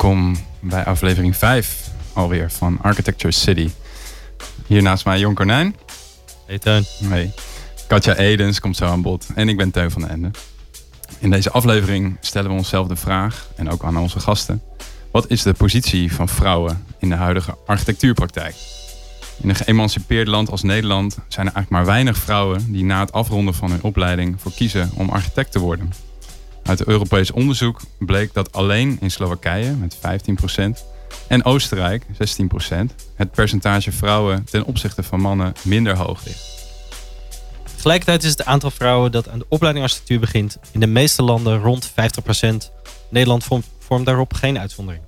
Welkom bij aflevering 5 alweer van Architecture City. Hier naast mij Jon Kornijn. Hey Teun. Hey. Katja Edens komt zo aan bod. En ik ben Teun van den Ende. In deze aflevering stellen we onszelf de vraag, en ook aan onze gasten... wat is de positie van vrouwen in de huidige architectuurpraktijk? In een geëmancipeerd land als Nederland zijn er eigenlijk maar weinig vrouwen... die na het afronden van hun opleiding voor kiezen om architect te worden... Uit Europees onderzoek bleek dat alleen in Slowakije met 15% en Oostenrijk 16% het percentage vrouwen ten opzichte van mannen minder hoog ligt. Tegelijkertijd is het aantal vrouwen dat aan de opleiding architectuur begint in de meeste landen rond 50%. Nederland vormt, daarop geen uitzondering.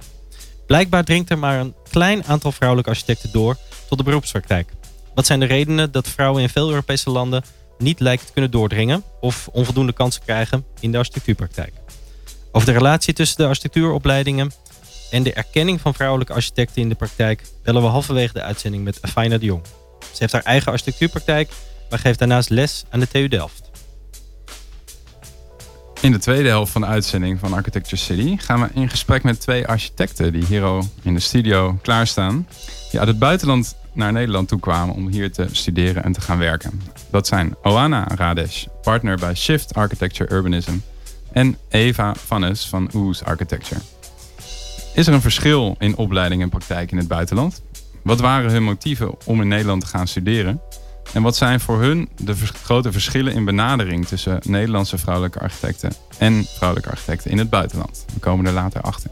Blijkbaar dringt er maar een klein aantal vrouwelijke architecten door tot de beroepspraktijk. Wat zijn de redenen dat vrouwen in veel Europese landen niet lijken te kunnen doordringen of onvoldoende kansen krijgen in de architectuurpraktijk. Over de relatie tussen de architectuuropleidingen en de erkenning van vrouwelijke architecten in de praktijk bellen we halverwege de uitzending met Afina de Jong. Ze heeft haar eigen architectuurpraktijk, maar geeft daarnaast les aan de TU Delft. In de tweede helft van de uitzending van Architecture City gaan we in gesprek met twee architecten die hier in de studio klaarstaan. Die uit het buitenland naar Nederland toe kwamen om hier te studeren en te gaan werken. Dat zijn Oana Radesh, partner bij Shift Architecture Urbanism, en Eva Vannes van Oes Architecture. Is er een verschil in opleiding en praktijk in het buitenland? Wat waren hun motieven om in Nederland te gaan studeren? En wat zijn voor hun de grote verschillen in benadering tussen Nederlandse vrouwelijke architecten en vrouwelijke architecten in het buitenland? We komen er later achter.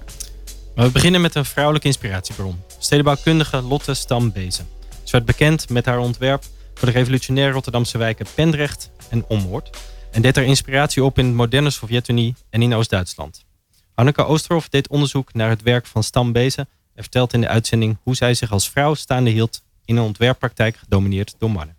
We beginnen met een vrouwelijke inspiratiebron. Stedenbouwkundige Lotte Stambezen. Ze werd bekend met haar ontwerp voor de revolutionaire Rotterdamse wijken Pendrecht en Ommoord. En deed haar inspiratie op in de moderne Sovjet-Unie en in Oost-Duitsland. Hanneke Oosterhoff deed onderzoek naar het werk van Stambezen en vertelt in de uitzending hoe zij zich als vrouw staande hield in een ontwerppraktijk gedomineerd door mannen.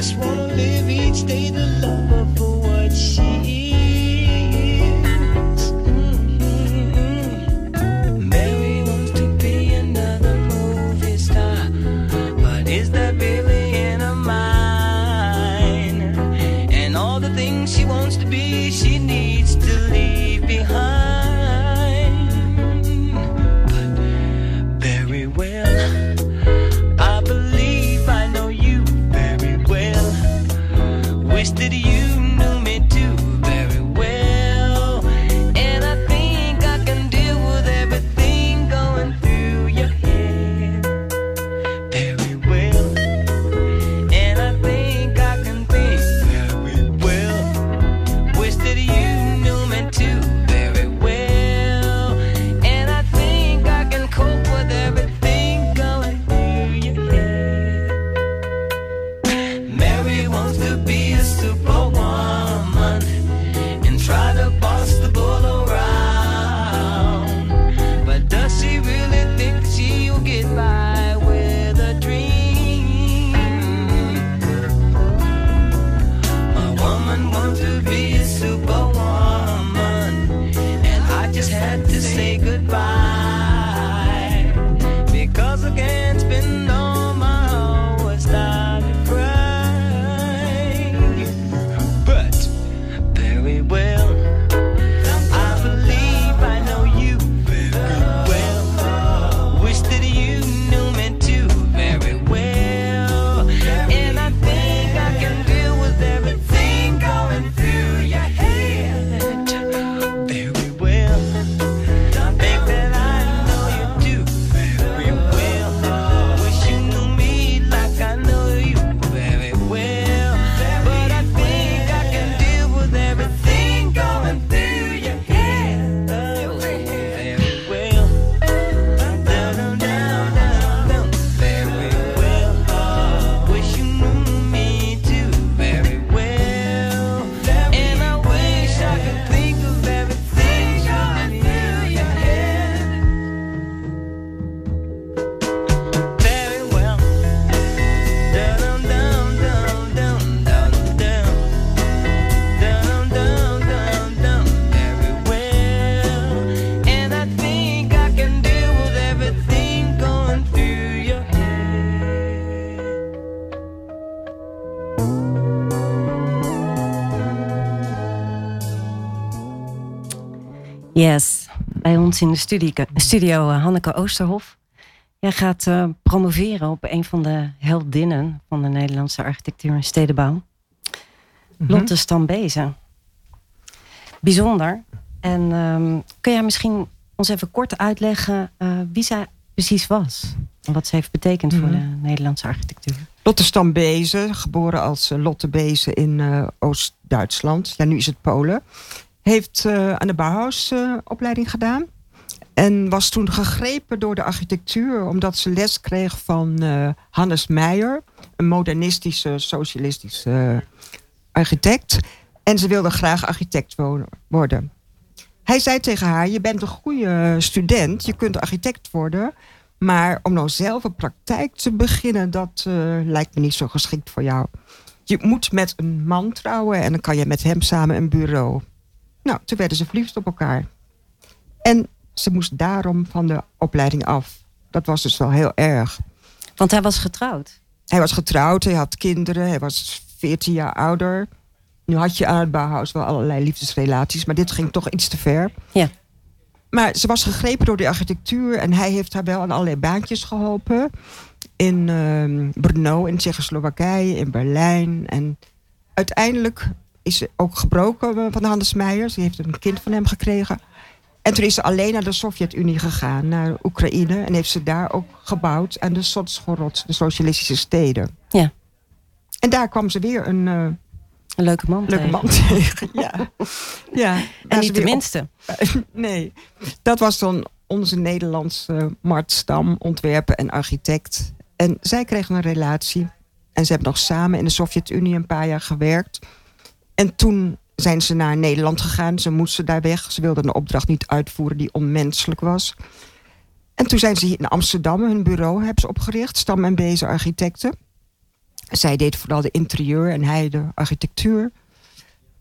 Just wanna live each day to love Yes, bij ons in de studio, studio uh, Hanneke Oosterhof. Jij gaat uh, promoveren op een van de heldinnen van de Nederlandse architectuur en stedenbouw. Mm -hmm. Lotte Stambezen. Bijzonder. En um, kun jij misschien ons even kort uitleggen uh, wie zij precies was? En wat ze heeft betekend mm -hmm. voor de Nederlandse architectuur? Lotte Stambezen, geboren als Lotte Bezen in Oost-Duitsland. Ja, nu is het Polen heeft uh, aan de Bauhaus uh, opleiding gedaan. En was toen gegrepen door de architectuur... omdat ze les kreeg van uh, Hannes Meijer... een modernistische, socialistische architect. En ze wilde graag architect worden. Hij zei tegen haar, je bent een goede student... je kunt architect worden... maar om nou zelf een praktijk te beginnen... dat lijkt me niet zo geschikt voor jou. Je moet met een man trouwen... en dan kan je met hem samen een bureau... Nou, toen werden ze verliefd op elkaar. En ze moest daarom van de opleiding af. Dat was dus wel heel erg. Want hij was getrouwd? Hij was getrouwd, hij had kinderen, hij was 14 jaar ouder. Nu had je aan het Bauhaus wel allerlei liefdesrelaties, maar dit ging toch iets te ver. Ja. Maar ze was gegrepen door de architectuur en hij heeft haar wel aan allerlei baantjes geholpen. In uh, Brno, in Tsjechoslowakije, in Berlijn. En uiteindelijk is ook gebroken van Hannes Meijer. Ze heeft een kind van hem gekregen. En toen is ze alleen naar de Sovjet-Unie gegaan, naar Oekraïne. En heeft ze daar ook gebouwd aan de Sotschorod, de socialistische steden. Ja. En daar kwam ze weer een... Uh, een leuke man leuke tegen. man tegen. ja. ja. En niet de minste. Op, nee. Dat was dan onze Nederlandse Mart Stam, ontwerper en architect. En zij kregen een relatie. En ze hebben nog samen in de Sovjet-Unie een paar jaar gewerkt. En toen zijn ze naar Nederland gegaan. Ze moesten daar weg. Ze wilden een opdracht niet uitvoeren die onmenselijk was. En toen zijn ze in Amsterdam hun bureau hebben ze opgericht. Stam en Bezen Architecten. Zij deed vooral de interieur en hij de architectuur.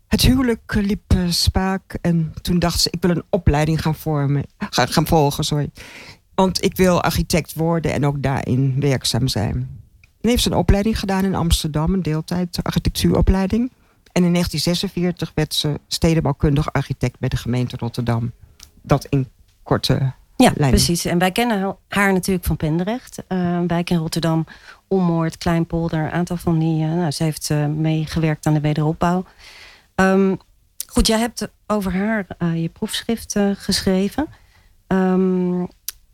Het huwelijk liep uh, spaak. En toen dacht ze, ik wil een opleiding gaan, vormen, gaan, gaan volgen. Sorry. Want ik wil architect worden en ook daarin werkzaam zijn. En heeft ze een opleiding gedaan in Amsterdam. Een deeltijd architectuuropleiding. En in 1946 werd ze stedenbouwkundig architect bij de gemeente Rotterdam. Dat in korte ja, lijnen. precies. En wij kennen haar natuurlijk van Pendrecht. Uh, een wijk in Rotterdam, Ommoord, Kleinpolder. Een aantal van die... Uh, nou, ze heeft uh, meegewerkt aan de wederopbouw. Um, goed, jij hebt over haar je proefschrift geschreven. Um,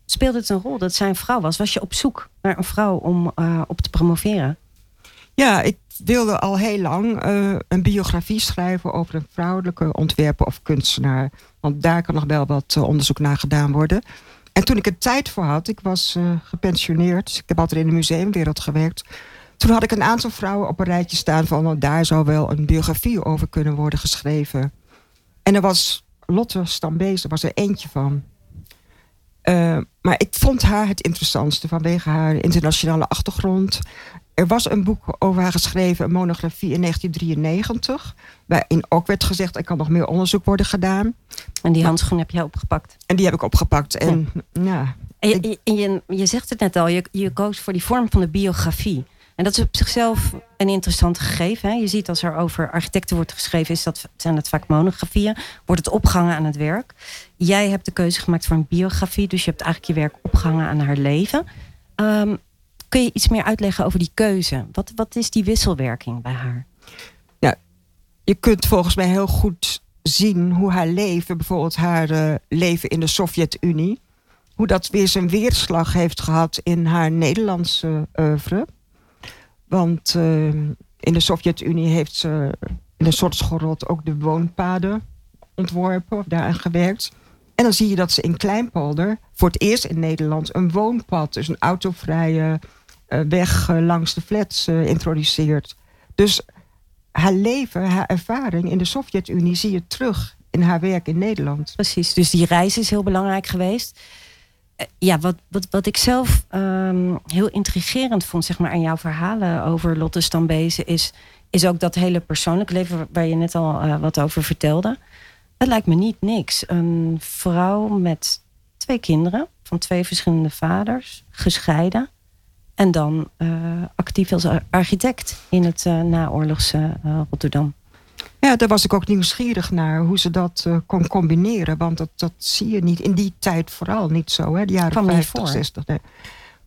speelde het een rol dat zij een vrouw was? Was je op zoek naar een vrouw om op te promoveren? Ja, ik wilde al heel lang uh, een biografie schrijven over een vrouwelijke ontwerper of kunstenaar. Want daar kan nog wel wat uh, onderzoek naar gedaan worden. En toen ik er tijd voor had, ik was uh, gepensioneerd. Dus ik heb altijd in de museumwereld gewerkt. Toen had ik een aantal vrouwen op een rijtje staan van... Nou, daar zou wel een biografie over kunnen worden geschreven. En er was Lotte Stambezen, was er eentje van. maar ik vond haar het interessantste vanwege haar internationale achtergrond. Er was een boek over haar geschreven, een monografie in 1993. Waarin ook werd gezegd, er kan nog meer onderzoek worden gedaan. En die handschoen heb jij opgepakt? En die heb ik opgepakt. En, ja. ja en je, je, je, je, zegt het net al, je, je koos voor die vorm van de biografie. En dat is op zichzelf een interessant gegeven. Hè? Je ziet als er over architecten wordt geschreven, is dat, zijn het vaak monografieën. Wordt het opgehangen aan het werk. Jij hebt de keuze gemaakt voor een biografie. Dus je hebt eigenlijk je werk opgehangen aan haar leven. Um, kun je iets meer uitleggen over die keuze? Wat, wat is die wisselwerking bij haar? Ja, je kunt volgens mij heel goed zien hoe haar leven, bijvoorbeeld haar uh, leven in de Sovjet-Unie, hoe dat weer zijn weerslag heeft gehad in haar Nederlandse oeuvre. Want uh, in de Sovjet-Unie heeft ze in een soort schorot ook de woonpaden ontworpen of daaraan gewerkt. En dan zie je dat ze in Kleinpolder voor het eerst in Nederland een woonpad, dus een autovrije weg uh, langs de flats uh, introduceert. Dus haar leven, haar ervaring in de Sovjet-Unie zie je terug in haar werk in Nederland. Precies, dus die reis is heel belangrijk geweest. Ja, wat, wat, wat ik zelf um, heel intrigerend vond zeg maar, aan jouw verhalen over Lotte Stambezen... is, is ook dat hele persoonlijke leven waar je net al wat over vertelde. Het lijkt me niet niks. Een vrouw met twee kinderen van twee verschillende vaders, gescheiden. En dan uh, actief als architect in het uh, naoorlogse uh, Rotterdam. Ja, daar was ik ook nieuwsgierig naar hoe ze dat kon combineren. Want dat, dat zie je niet in die tijd vooral niet zo, hè, de jaren 50, 60. Nee.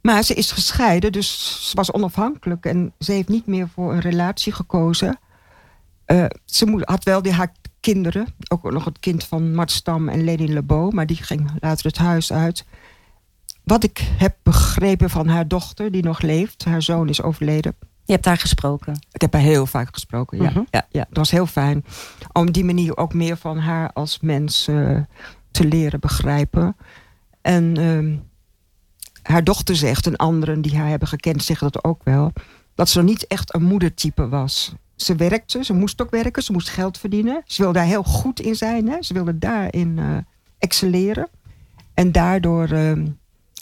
Maar ze is gescheiden, dus ze was onafhankelijk en ze heeft niet meer voor een relatie gekozen. Ze had wel die, haar kinderen, ook nog het kind van Mart Stam en Leni Lebo, maar die ging later het huis uit. Wat ik heb begrepen van haar dochter, die nog leeft, haar zoon is overleden. Je hebt haar gesproken? Ik heb haar heel vaak gesproken, ja. Mhm. ja, ja. Het was heel fijn om die manier ook meer van haar als mens uh, te leren begrijpen. En uh, haar dochter zegt, en anderen die haar hebben gekend zeggen dat ook wel, dat ze niet echt een moedertype was. Ze werkte, ze moest ook werken, ze moest geld verdienen. Ze wilde daar heel goed in zijn, hè? ze wilde daarin uh, excelleren. En daardoor uh,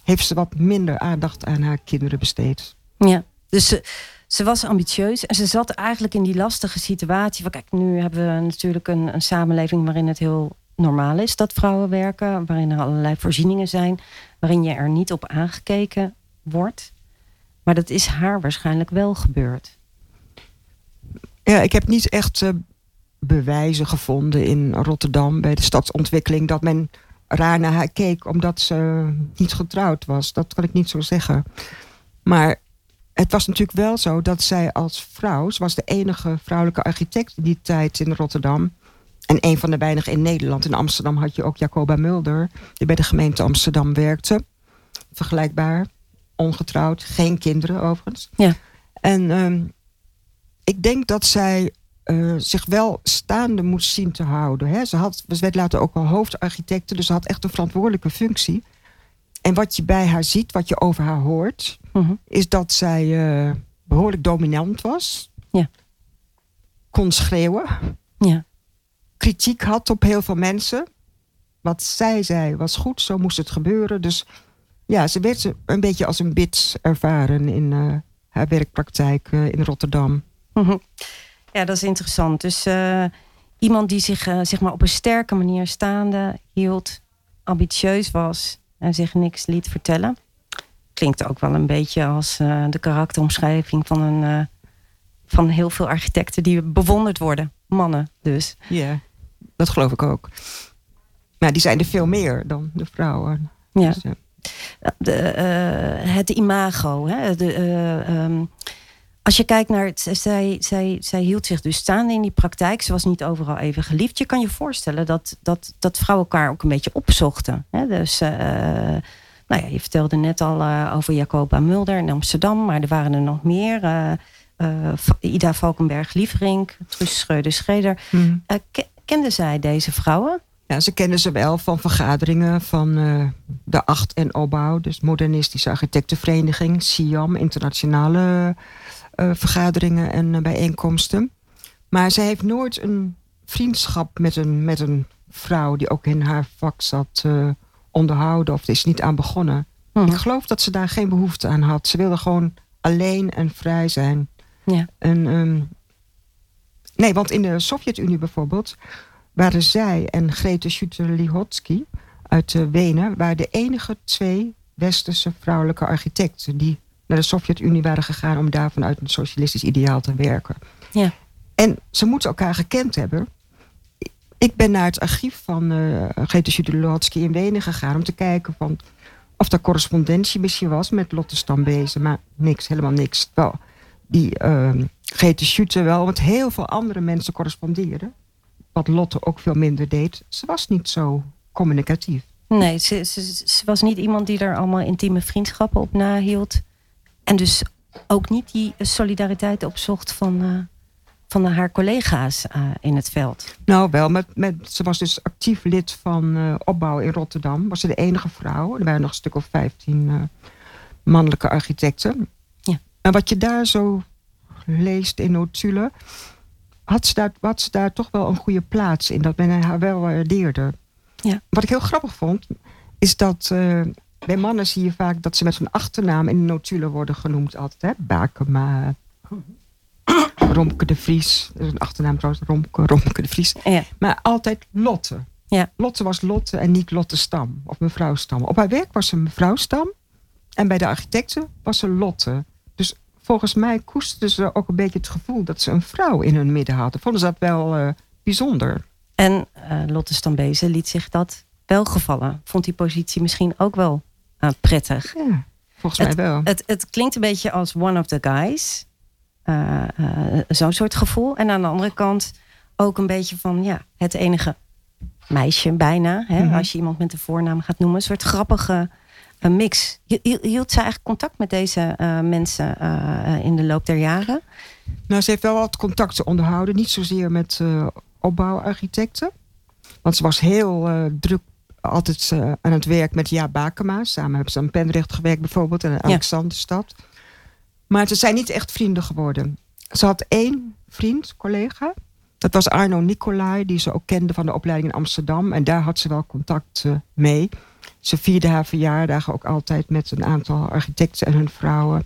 heeft ze wat minder aandacht aan haar kinderen besteed. Ja, dus ze, ze was ambitieus en ze zat eigenlijk in die lastige situatie. Van, kijk, nu hebben we natuurlijk een, een samenleving waarin het heel normaal is dat vrouwen werken, waarin er allerlei voorzieningen zijn, waarin je er niet op aangekeken wordt. Maar dat is haar waarschijnlijk wel gebeurd. Ja, ik heb niet echt uh, bewijzen gevonden in Rotterdam bij de stadsontwikkeling dat men raar naar haar keek omdat ze niet getrouwd was. Dat kan ik niet zo zeggen. Maar het was natuurlijk wel zo dat zij als vrouw, ze was de enige vrouwelijke architect in die tijd in Rotterdam. En een van de weinigen in Nederland. In Amsterdam had je ook Jacoba Mulder, die bij de gemeente Amsterdam werkte. Vergelijkbaar, ongetrouwd, geen kinderen overigens. Ja. En ehm, ik denk dat zij uh, zich wel staande moest zien te houden. Hè. Ze, had, ze werd later ook al hoofdarchitecte, dus ze had echt een verantwoordelijke functie. En wat je bij haar ziet, wat je over haar hoort, Mhm. is dat zij uh, behoorlijk dominant was. Ja. Kon schreeuwen. Ja. Kritiek had op heel veel mensen. Wat zij zei was goed, zo moest het gebeuren. Dus ja, ze werd een beetje als een bits ervaren in uh, haar werkpraktijk in Rotterdam. Mhm. Ja, dat is interessant. Dus iemand die zich zeg maar op een sterke manier staande hield, ambitieus was en zich niks liet vertellen klinkt ook wel een beetje als uh, de karakteromschrijving van, een, van heel veel architecten die bewonderd worden. Mannen dus. Ja, dat geloof ik ook. Maar die zijn er veel meer dan de vrouwen. Ja. Dus. De, het imago. Hè? De, um, als je kijkt naar het, zij, zij, zij hield zich dus staande in die praktijk. Ze was niet overal even geliefd. Je kan je voorstellen dat, dat, dat vrouwen elkaar ook een beetje opzochten. Hè? Dus nou ja, je vertelde net al uh, over Jacoba Mulder in Amsterdam, maar er waren er nog meer. Uh, uh, Ida Valkenberg Lieverink, Truus Schreuder Schreder. Hmm. kenden zij deze vrouwen? Ja, ze kenden ze wel van vergaderingen van de Acht en Opbouw, dus Modernistische Architectenvereniging, SIAM, internationale vergaderingen en bijeenkomsten. Maar zij heeft nooit een vriendschap met een, met een vrouw die ook in haar vak zat onderhouden of is niet aan begonnen. Mhm. Ik geloof dat ze daar geen behoefte aan had. Ze wilde gewoon alleen en vrij zijn. Ja. En, um, nee, want in de Sovjet-Unie bijvoorbeeld waren zij en Grete Schutter-Lihotsky uit Wenen waren de enige twee westerse vrouwelijke architecten die naar de Sovjet-Unie waren gegaan om daar vanuit een socialistisch ideaal te werken. Ja. En ze moeten elkaar gekend hebben. Ik ben naar het archief van uh, Grete Schudelotsky in Wenen gegaan... om te kijken van of er correspondentie misschien was met Lotte Stambezen. Maar niks, helemaal niks. Wel, die uh, Grete Schute wel, want heel veel andere mensen correspondeerden. Wat Lotte ook veel minder deed. Ze was niet zo communicatief. Nee, ze, ze, ze was niet iemand die er allemaal intieme vriendschappen op nahield. En dus ook niet die solidariteit opzocht van... Uh van haar collega's uh, in het veld? Nou, wel. Met, met, ze was dus actief lid van uh, opbouw in Rotterdam. Was ze de enige vrouw. Er waren nog een stuk of vijftien mannelijke architecten. Ja. En wat je daar zo leest in notulen... Had ze, daar, had ze daar toch wel een goede plaats in. Dat men haar wel waardeerde. Ja. Wat ik heel grappig vond... is dat bij mannen zie je vaak dat ze met hun achternaam... in de notulen worden genoemd altijd. Hè? Bakema, Romke de Vries. Dat is een achternaam trouwens, Romke, Romke de Vries. Ja. Maar altijd Lotte. Ja. Lotte was Lotte en niet Lotte Stam. Of mevrouw Stam. Op haar werk was ze mevrouw Stam. En bij de architecten was ze Lotte. Dus volgens mij koesterden ze ook een beetje het gevoel... dat ze een vrouw in hun midden hadden. Vonden ze dat wel uh, bijzonder. En uh, Lotte Stambezen liet zich dat wel gevallen. Vond die positie misschien ook wel uh, prettig. Ja, volgens mij wel. Het, het klinkt een beetje als one of the guys. Uh, Zo'n soort gevoel. En aan de andere kant ook een beetje van ja, het enige meisje bijna. Hè, mm -hmm. Als je iemand met de voornaam gaat noemen. Een soort grappige mix. Hield ze eigenlijk contact met deze mensen in de loop der jaren? Nou, ze heeft wel wat contacten onderhouden. Niet zozeer met opbouwarchitecten. Want ze was heel druk altijd aan het werk met Ja Bakema. Samen hebben ze aan Pendrecht gewerkt bijvoorbeeld. En in Alexanderstad. Ja. Maar ze zijn niet echt vrienden geworden. Ze had één vriend, collega. Dat was Arno Nicolai. Die ze ook kende van de opleiding in Amsterdam. En daar had ze wel contact mee. Ze vierde haar verjaardagen ook altijd met een aantal architecten en hun vrouwen.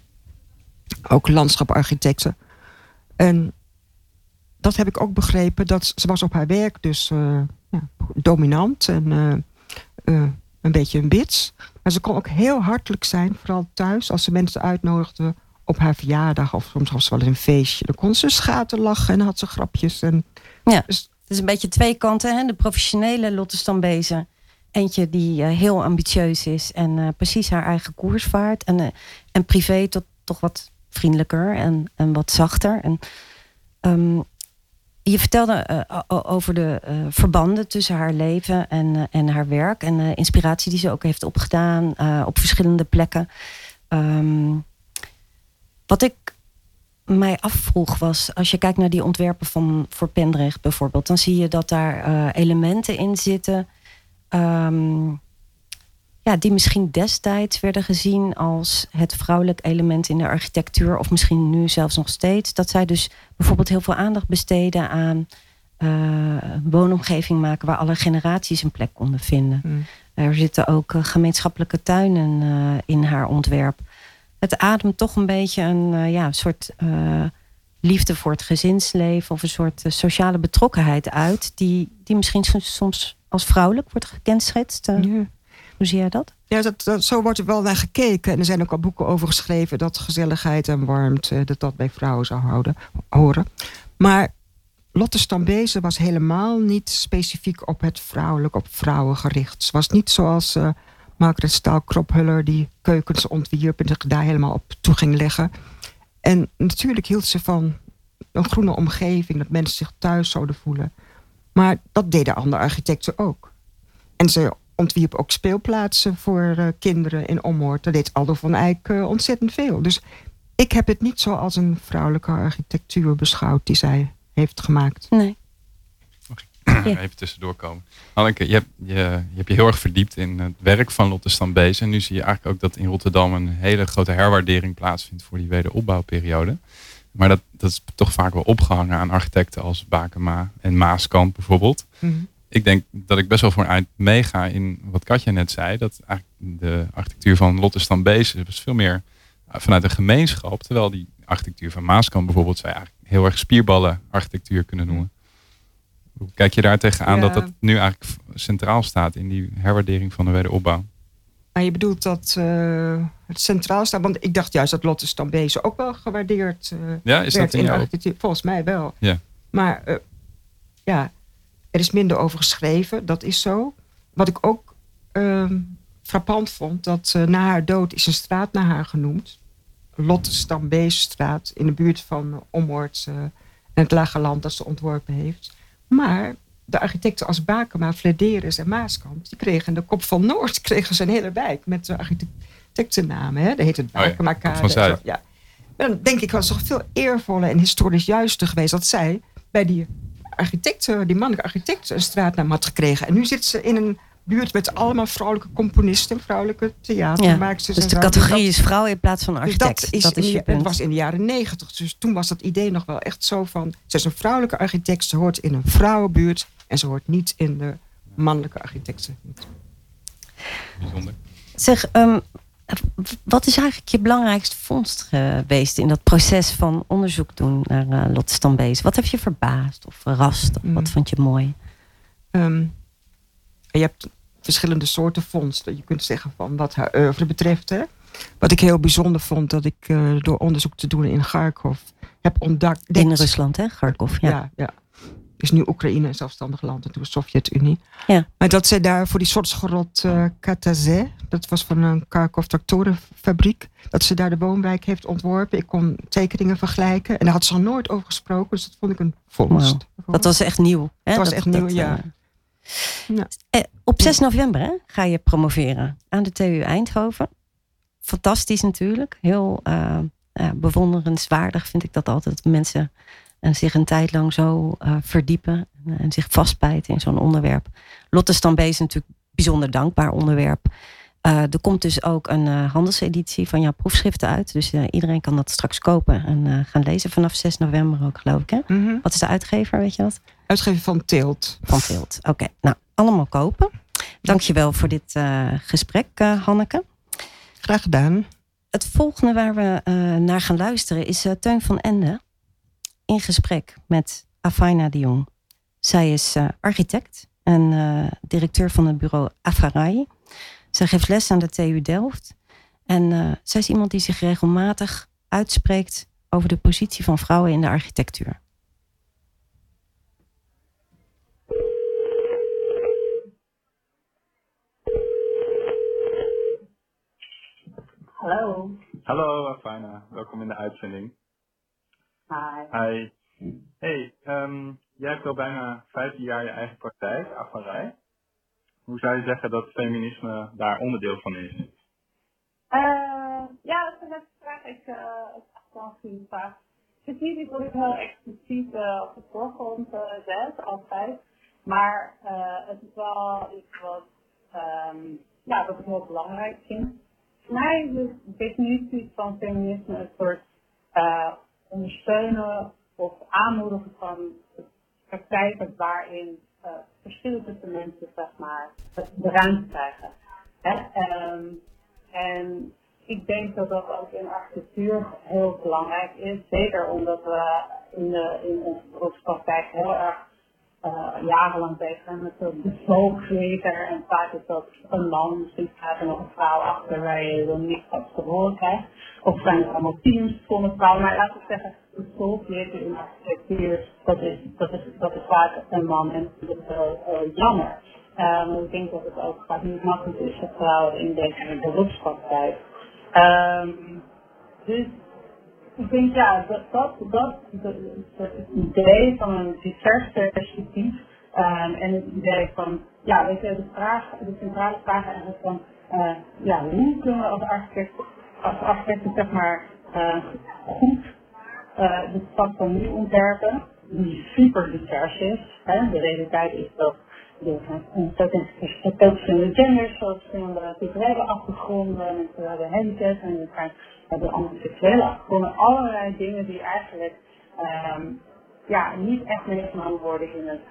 Ook landschaparchitecten. En dat heb ik ook begrepen. Dat ze was op haar werk dus uh, ja, dominant en uh, uh, een beetje een bits. Maar ze kon ook heel hartelijk zijn, vooral thuis. Als ze mensen uitnodigde op haar verjaardag of soms was ze wel eens een feestje. Dan kon ze schaten lachen en had ze grapjes. En, ja, dus, het is een beetje twee kanten. Hè? De professionele Lotte Stambezen Eentje die uh, heel ambitieus is en uh, precies haar eigen koers vaart. En, uh, en privé tot toch wat vriendelijker en, en wat zachter. En, um, je vertelde over de verbanden tussen haar leven en, en haar werk. En de inspiratie die ze ook heeft opgedaan op verschillende plekken. Um, wat ik mij afvroeg was, als je kijkt naar die ontwerpen van voor Pendrecht bijvoorbeeld, dan zie je dat daar elementen in zitten Um, ja, die misschien destijds werden gezien als het vrouwelijk element in de architectuur, of misschien nu zelfs nog steeds. Dat zij dus bijvoorbeeld heel veel aandacht besteden aan uh, woonomgeving maken waar alle generaties een plek konden vinden. Hmm. Er zitten ook uh, gemeenschappelijke tuinen uh, in haar ontwerp. Het ademt toch een beetje een ja, soort liefde voor het gezinsleven of een soort sociale betrokkenheid uit, die, die misschien soms als vrouwelijk wordt gekenschetst. Ja. Hoe zie jij dat? Ja, dat, zo wordt er wel naar gekeken. En er zijn ook al boeken over geschreven dat gezelligheid en warmte, dat dat bij vrouwen zou houden, horen. Maar Lotte Stambezen was helemaal niet specifiek op het vrouwelijk, op vrouwen gericht. Ze was niet zoals uh, Margaret Staal Krophuller die keukens ontwierp en zich daar helemaal op toe ging leggen. En natuurlijk hield ze van een groene omgeving, dat mensen zich thuis zouden voelen. Maar dat deden andere architecten ook. En ze ontwierp ook speelplaatsen voor uh, kinderen in Ommoord. Dat deed Aldo van Eyck uh, ontzettend veel. Dus ik heb het niet zo als een vrouwelijke architectuur beschouwd die zij heeft gemaakt. Nee. Okay. Even tussendoor komen. Anneke, je hebt, je, je hebt je heel erg verdiept in het werk van Lotte Stambees. En nu zie je eigenlijk ook dat in Rotterdam een hele grote herwaardering plaatsvindt voor die wederopbouwperiode. Maar dat, dat is toch vaak wel opgehangen aan architecten als Bakema en Maaskant bijvoorbeeld. Mm -hmm. Ik denk dat ik best wel voor een eind meega in wat Katja net zei. Dat eigenlijk de architectuur van Lotte Stambees was veel meer vanuit een gemeenschap. Terwijl die architectuur van Maaskant bijvoorbeeld zij eigenlijk heel erg spierballen architectuur kunnen noemen. Hoe kijk je daar tegenaan ja. dat dat nu eigenlijk centraal staat in die herwaardering van de wederopbouw? Maar je bedoelt dat uh, het centraal staat. Want ik dacht juist dat Lotte Stambezen ook wel gewaardeerd uh, ja, is werd dat in, in architectuur. Volgens mij wel. Ja. Maar uh, ja, er is minder over geschreven. Dat is zo. Wat ik ook ehm, frappant vond. Dat na haar dood is een straat naar haar genoemd. Lotte Stambezenstraat. In de buurt van Ommoord. en het Lage Land dat ze ontworpen heeft. Maar de architecten als Bakema, Flederis en Maaskant... die kregen de Kop van Noord kregen ze een hele wijk met de architectennamen. Hè? Dat heet het Bakema oh ja, ja. Dan denk ik, was toch veel eervoller en historisch juister geweest... dat zij bij die architecten, die mannelijke architecten... een straatnaam had gekregen. En nu zit ze in een buurt met allemaal vrouwelijke componisten... vrouwelijke theatermaaksters. Ja, dus de categorie is vrouw in plaats van architect. Dat is, dat is je punt. Het was in de jaren negentig. Dus toen was dat idee nog wel echt zo van... ze is een vrouwelijke architect, ze hoort in een vrouwenbuurt... en ze hoort niet in de mannelijke architecten. Bijzonder. Zeg, um, wat is eigenlijk je belangrijkste vondst geweest... in dat proces van onderzoek doen naar uh, Lotte Stambees? Wat heb je verbaasd of verrast? Of Mm. wat vond je mooi? Um, je hebt verschillende soorten vondsten. Je kunt zeggen van wat haar oeuvre betreft. Hè? Wat ik heel bijzonder vond, dat ik uh, door onderzoek te doen in Kharkov heb ontdekt. In Rusland, hè? Kharkov, ja. ja, ja. Is nu Oekraïne een zelfstandig land en toen de Sovjet-Unie. Ja. Maar dat zij daar voor die soortschrot uh, Katazé, dat was van een Kharkov tractorenfabriek, dat ze daar de woonwijk heeft ontworpen. Ik kon tekeningen vergelijken en daar had ze nog nooit over gesproken, dus dat vond ik een vondst. Dat was echt nieuw. Hè? Dat was dat, echt nieuw, ja. Uh, ja. Eh, op 6 november hè, ga je promoveren aan de TU Eindhoven. Fantastisch natuurlijk. Heel uh, bewonderenswaardig vind ik dat altijd. Dat mensen en zich een tijd lang zo uh, verdiepen en zich vastbijten in zo'n onderwerp. Lotte Stambé is natuurlijk een bijzonder dankbaar onderwerp. Uh, er komt dus ook een uh, handelseditie van jouw proefschriften uit. Dus iedereen kan dat straks kopen en gaan lezen vanaf 6 november ook, geloof ik. Hè? Mm -hmm. Wat is de uitgever, weet je dat? Uitgever van Tilt. Van Tilt, oké. Okay. Nou, allemaal kopen. Dankjewel voor dit gesprek, Hanneke. Graag gedaan. Het volgende waar we naar gaan luisteren is Teun van Ende in gesprek met Afaina de Jong. Zij is uh, architect en uh, directeur van het bureau Afarai. Zij geeft les aan de TU Delft. En uh, zij is iemand die zich regelmatig uitspreekt over de positie van vrouwen in de architectuur. Hallo. Hallo Afaina, welkom in de uitzending. Hi. Hi. Hey, um, jij hebt al bijna 15 jaar je eigen praktijk, Afarij. Hoe zou je zeggen dat feminisme daar onderdeel van is? Uh, ja, dat is een leuke vraag. Ik, uh, een goede vraag. Het is niet wat ik heel expliciet uh, op de voorgrond zet, altijd. Maar het is wel iets wat, um, ja, wat ik heel belangrijk vind. Voor mij is de definitie van feminisme een soort ondersteunen of aanmoedigen van praktijken waarin uh, verschillen mensen zeg maar, de ruimte krijgen. Um, en ik denk dat dat ook in architectuur heel belangrijk is. Zeker omdat we in, in onze beroepspraktijk heel erg uh, jarenlang bezig met de bespook creator. En vaak is dat een man, misschien staat er nog een vrouw achter waar je dan niet wat te horen krijgt. Of zijn er allemaal teams vol met vrouwen. Maar laten we zeggen, de soul creator in architectuur, dat is, dat is, dat is vaak een man en dat is heel uh, jammer. Um, ik denk dat het ook vaak niet makkelijk is voor vrouwen in deze beroepspraktijk. Um, dus ik denk ja, dat, dat, dat, dat, het idee van een divers perspectief um, en het idee van, ja, weet je, de vraag, de centrale vraag eigenlijk van, uh, ja, hoe kunnen we als architect, als architecten zeg maar uh, goed uh, de stad van nu ontwerpen, die super divers is. Hè? De realiteit is dat er zijn ontzettend verschillende genders, zoals verschillende culturele achtergronden, mensen hebben handicap en zijn hebben andere seksuele achtergronden, allerlei dingen die eigenlijk um, ja, niet echt meegenomen worden in het,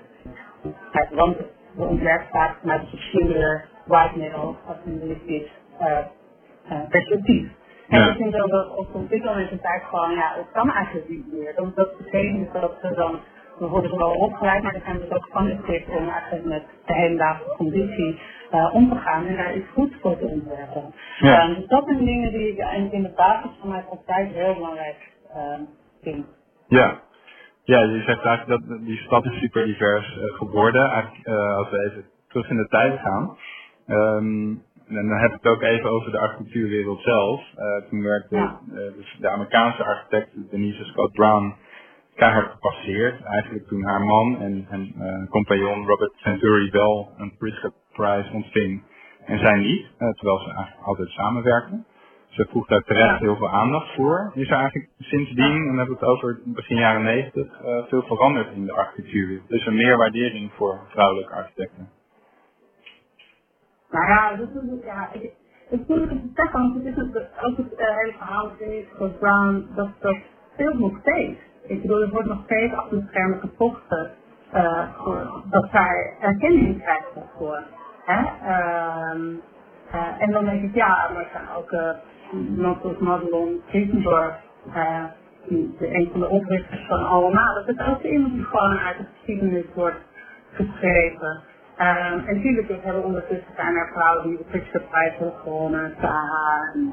het want de ontwerp staat vanuit een singular white male assimilistisch uh, uh, perspectief. En ik vind dat dat op dit moment in tijd gewoon, ja, het kan eigenlijk niet meer. Want dat betekent dat ze dan, we worden wel opgeleid, maar dan zijn we ook van het om eigenlijk met de hedendaagse conditie uh, om te gaan en daar iets goed voor te ontwerpen. Ja. Um, dus dat zijn dingen die ik in, in de basis van mijn praktijk heel belangrijk uh, vind. Ja. Ja, je zegt eigenlijk dat die stad is super divers uh, geworden. Eigenlijk, uh, als we even terug in de tijd gaan. Um, en dan heb ik het ook even over de architectuurwereld zelf. Toen werkte Ja. dus de Amerikaanse architect Denise Scott Brown keihard gepasseerd. Eigenlijk toen haar man en, en uh, compagnon Robert Venturi wel een Pritzker Prize ontving. En zij niet, uh, terwijl ze eigenlijk altijd samenwerkten. Ze vroeg daar terecht heel veel aandacht voor. Is er eigenlijk sindsdien, en dan hebben we het over begin jaren negentig, uh, veel veranderd in de architectuurwereld. Dus een meer waardering voor vrouwelijke architecten. Nou ja, dat is, ja, ik, ik vind het want het is het, ook het hele verhaal van Brown, dat, dat speelt nog steeds. Ik bedoel, er wordt nog steeds achter de schermen gevochten voor, dat zij erkenning krijgt. Hè? Um, uh, en dan denk ik, ja, maar er zijn ook uh, iemand als Madelon de, een van de oprichters van allemaal. Dat is ook iemand die gewoon uit de geschiedenis wordt geschreven. Um, en natuurlijk we hebben ondertussen zijn er vrouwen die de Pritzker Prijs hebben gewonnen, Saha en.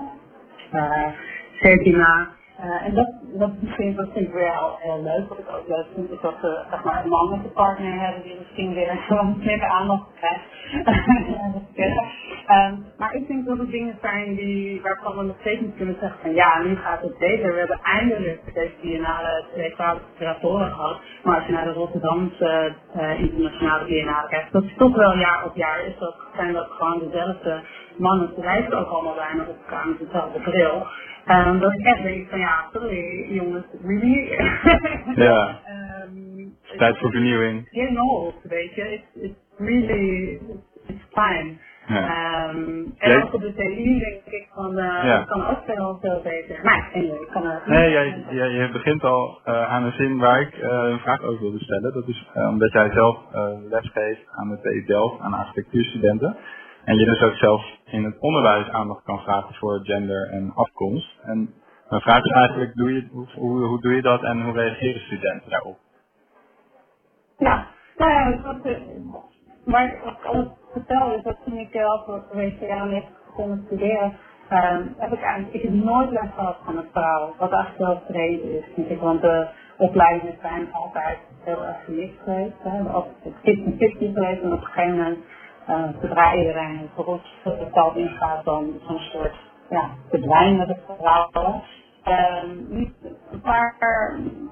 Uh, en dat, dat, vind, ik wel heel leuk. Wat ik ook leuk vind, is dat ze zeg maar, een mannelijke partner hebben die misschien weer gewoon meer aandacht krijgt. um, maar ik denk dat het dingen zijn die, waarvan we nog steeds niet kunnen zeggen van ja, nu gaat het beter. We hebben eindelijk deze biennale twee curatoren gehad. Maar als je naar de Rotterdamse uh, internationale biennale kijkt, dat is toch wel jaar op jaar is dat, zijn dat gewoon dezelfde mannen. Ze lijken ook allemaal bijna op elkaar met dezelfde bril. Um, dat ik echt denk van ja, sorry jongens, really? ja. um, Tijd voor vernieuwing. Getting old, weet je. It's, it's really, it's time. Ja. Um, en ook op de TI denk ik van, uh, ja. kan ook veel, veel beter. Maar anyway, ik kan er... Nee, jij, jij, je begint al uh, aan een zin waar ik uh, een vraag over wilde stellen. Dat is omdat jij zelf lesgeeft aan de TI Delft, aan architectuurstudenten. En je dus ook zelf in het onderwijs aandacht kan vragen voor gender en afkomst. En mijn vraag is eigenlijk, doe je, hoe, hoe doe je dat en hoe reageren studenten daarop? Ja, nou ja, wat, eh, waar ik al vertel is dat toen ik al geweest jaar heb begonnen studeren, uh, heb ik eigenlijk ik heb nooit les gehad van een vrouw. Wat eigenlijk wel vreemd is, ik, want de opleidingen zijn altijd heel erg gemixt geweest. Altijd 50-50 geweest en op gegeven moment uh, zodra iedereen het beroepsveld ingaat, dan zo'n soort ja, verdwijnen verhalen. Um, een paar,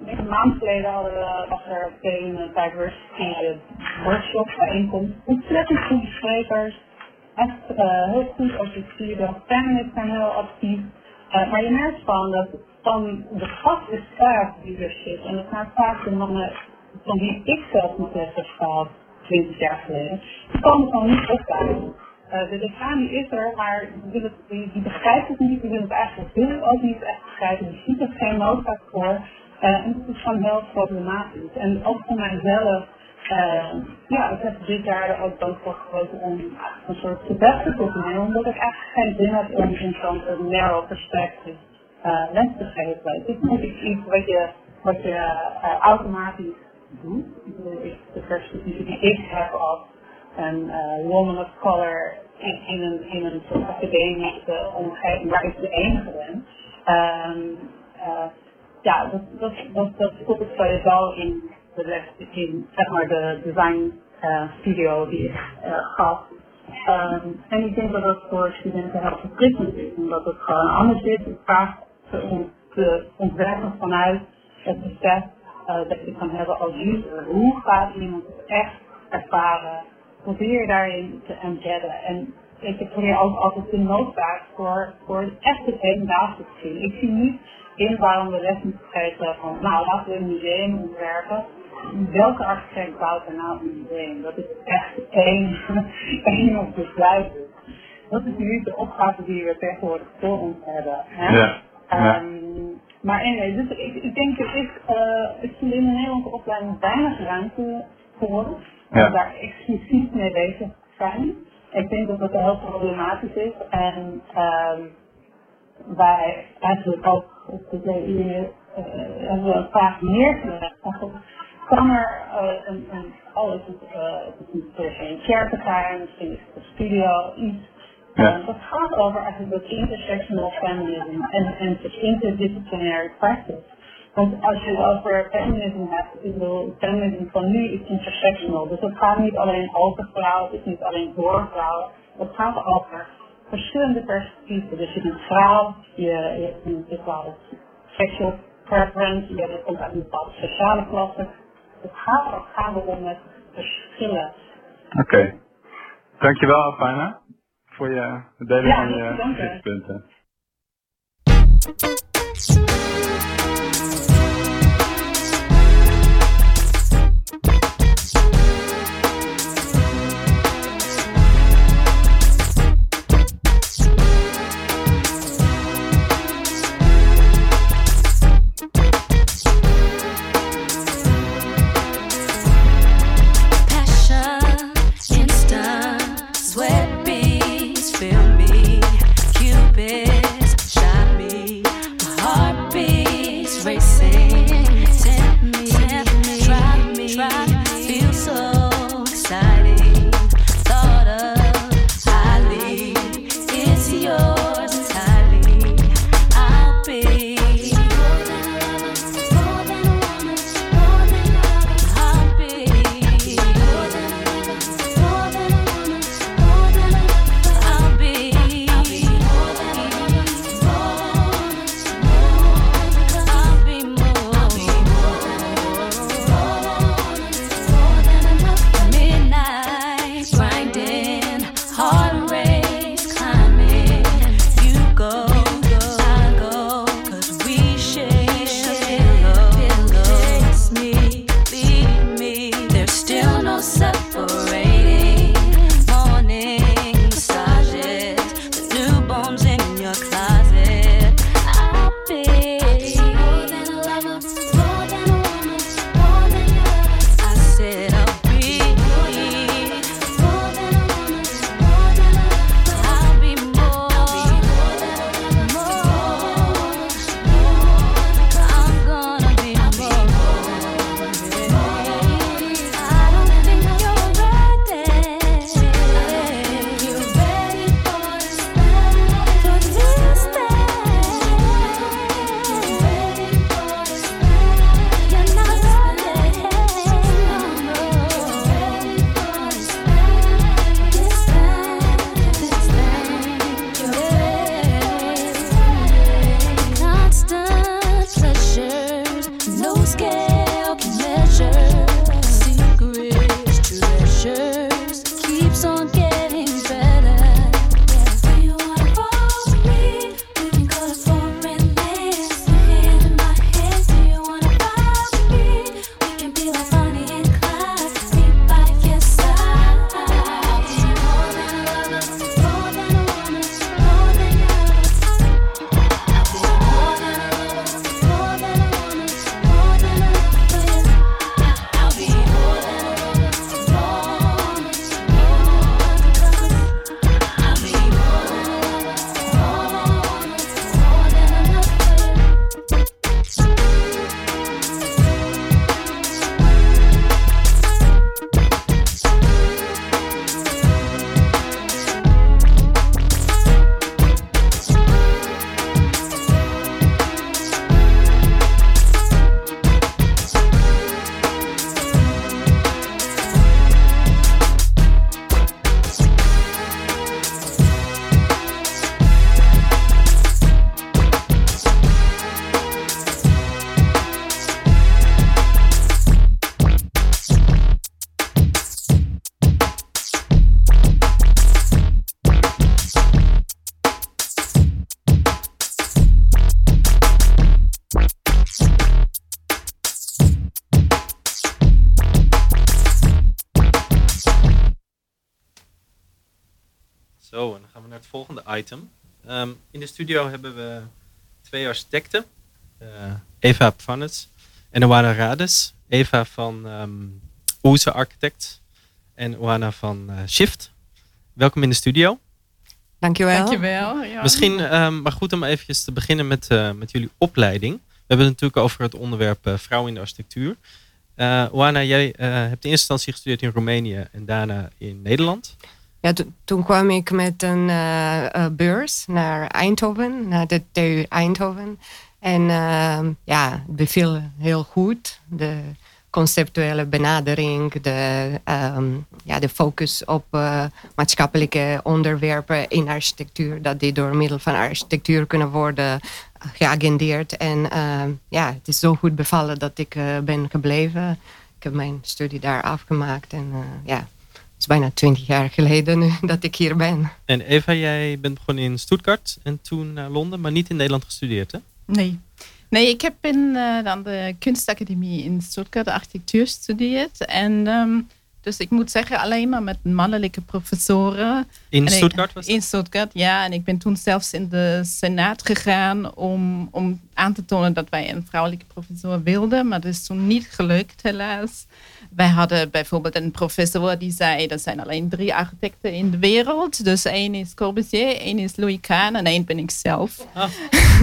een maand geleden hadden we, was er een diversity workshop bijeenkomst. Ontzettend goede sprekers. Echt uh, heel goed als je ziet. De feministen zijn heel actief. Maar je merkt van dat van de gast is vaak leadership. En dat zijn vaak de mannen van wie ik zelf heb gehad. 20 jaar geleden. Die komen gewoon niet opdagen. Uh, de decaan is er, maar die, die, begrijpt het niet, die wil het eigenlijk ook niet echt begrijpen, die ziet er geen noodzaak voor. Uh, en dat is gewoon heel problematisch. En ook voor mijzelf, uh, ja, ik heb dit jaar er ook dan voor gekozen om een soort te nemen, omdat ik eigenlijk geen zin heb om in zo'n narrow perspective les te geven. Dit is iets wat je, wat je automatisch doet. De perspectief die ik heb als een uh, woman of color in, een, in een soort academische omgeving waar ik de enige ben. Uh, ja, dat, dat, dat, dat ik sowieso in de in zeg maar de design studio die ik gaf. Um, en ik denk dat dat voor studenten heel verfrissend is, omdat het gewoon anders is. Het vraagt te ontwerpen vanuit het besef uh, dat je kan hebben als user. Hoe gaat iemand het echt ervaren? Probeer daarin te embedden. En ik probeer ook altijd de noodzaak voor, voor het echte hedendaagse te zien. Ik zie niet in waarom we les moeten geven van, nou laten we een museum ontwerpen. Welke architect bouwt er nou een museum? Dat is echt één, één op besluit. Dat is nu de opgave die we tegenwoordig voor ons hebben. Hè? Ja. Um, maar anyway, dus ik, ik denk dat ik, uh, ik in de Nederlandse opleiding weinig ruimte voor om daar exclusief mee bezig zijn. Ik denk dat dat heel problematisch is en um, wij eigenlijk ook op de DU uh, we vaak neergelegd. Kan er uh, een, een, het, uh, het is per se een chair gaan, misschien is het een studio, iets ja. dat gaat over eigenlijk intersectional feminism en, en interdisciplinary practice. Want als je het over feminisme hebt, ik bedoel, feminisme van nu is intersectional. Dus het gaat niet alleen over vrouwen, het is niet alleen voor vrouwen. Het gaat over verschillende perspectieven. Dus je bent vrouw, je, je hebt een bepaalde sexual preference, je komt uit een bepaalde sociale klasse. Het gaat, het gaat erom met verschillen. Oké. Okay. Dankjewel, Afina voor je delen ja, van je gezichtspunten. Item. Ehm, in de studio hebben we twee architecten. Uh, Eva Pfannes en Oana Rades. Eva van um, Oeze Architect en Oana van uh, Shift. Welkom in de studio. Dankjewel. Dankjewel. Ja. Misschien, um, maar goed om eventjes te beginnen met, uh, met jullie opleiding. We hebben het natuurlijk over het onderwerp uh, vrouw in de architectuur. Uh, Oana, jij hebt in eerste instantie gestudeerd in Roemenië en daarna in Nederland. Toen kwam ik met een beurs naar Eindhoven, naar de TU Eindhoven. En ja, het beviel heel goed. De conceptuele benadering, de, um, ja, de focus op uh, maatschappelijke onderwerpen in architectuur, dat die door middel van architectuur kunnen worden geagendeerd. En uh, ja, het is zo goed bevallen dat ik ben gebleven. Ik heb mijn studie daar afgemaakt en ja, het is bijna twintig jaar geleden nu dat ik hier ben. En Eva, jij bent begonnen in Stuttgart en toen naar Londen, maar niet in Nederland gestudeerd, hè? Nee, Nee, ik heb in uh, dan de kunstacademie in Stuttgart architectuur gestudeerd. En um, dus ik moet zeggen, alleen maar met mannelijke professoren. In Stuttgart was In Stuttgart, ja. En ik ben toen zelfs in de senaat gegaan om, om aan te tonen dat wij een vrouwelijke professor wilden. Maar dat is toen niet gelukt, helaas. Wij hadden bijvoorbeeld een professor die zei... er zijn alleen drie architecten in de wereld. Dus één is Corbusier, één is Louis Kahn en één ben ik zelf. Oh.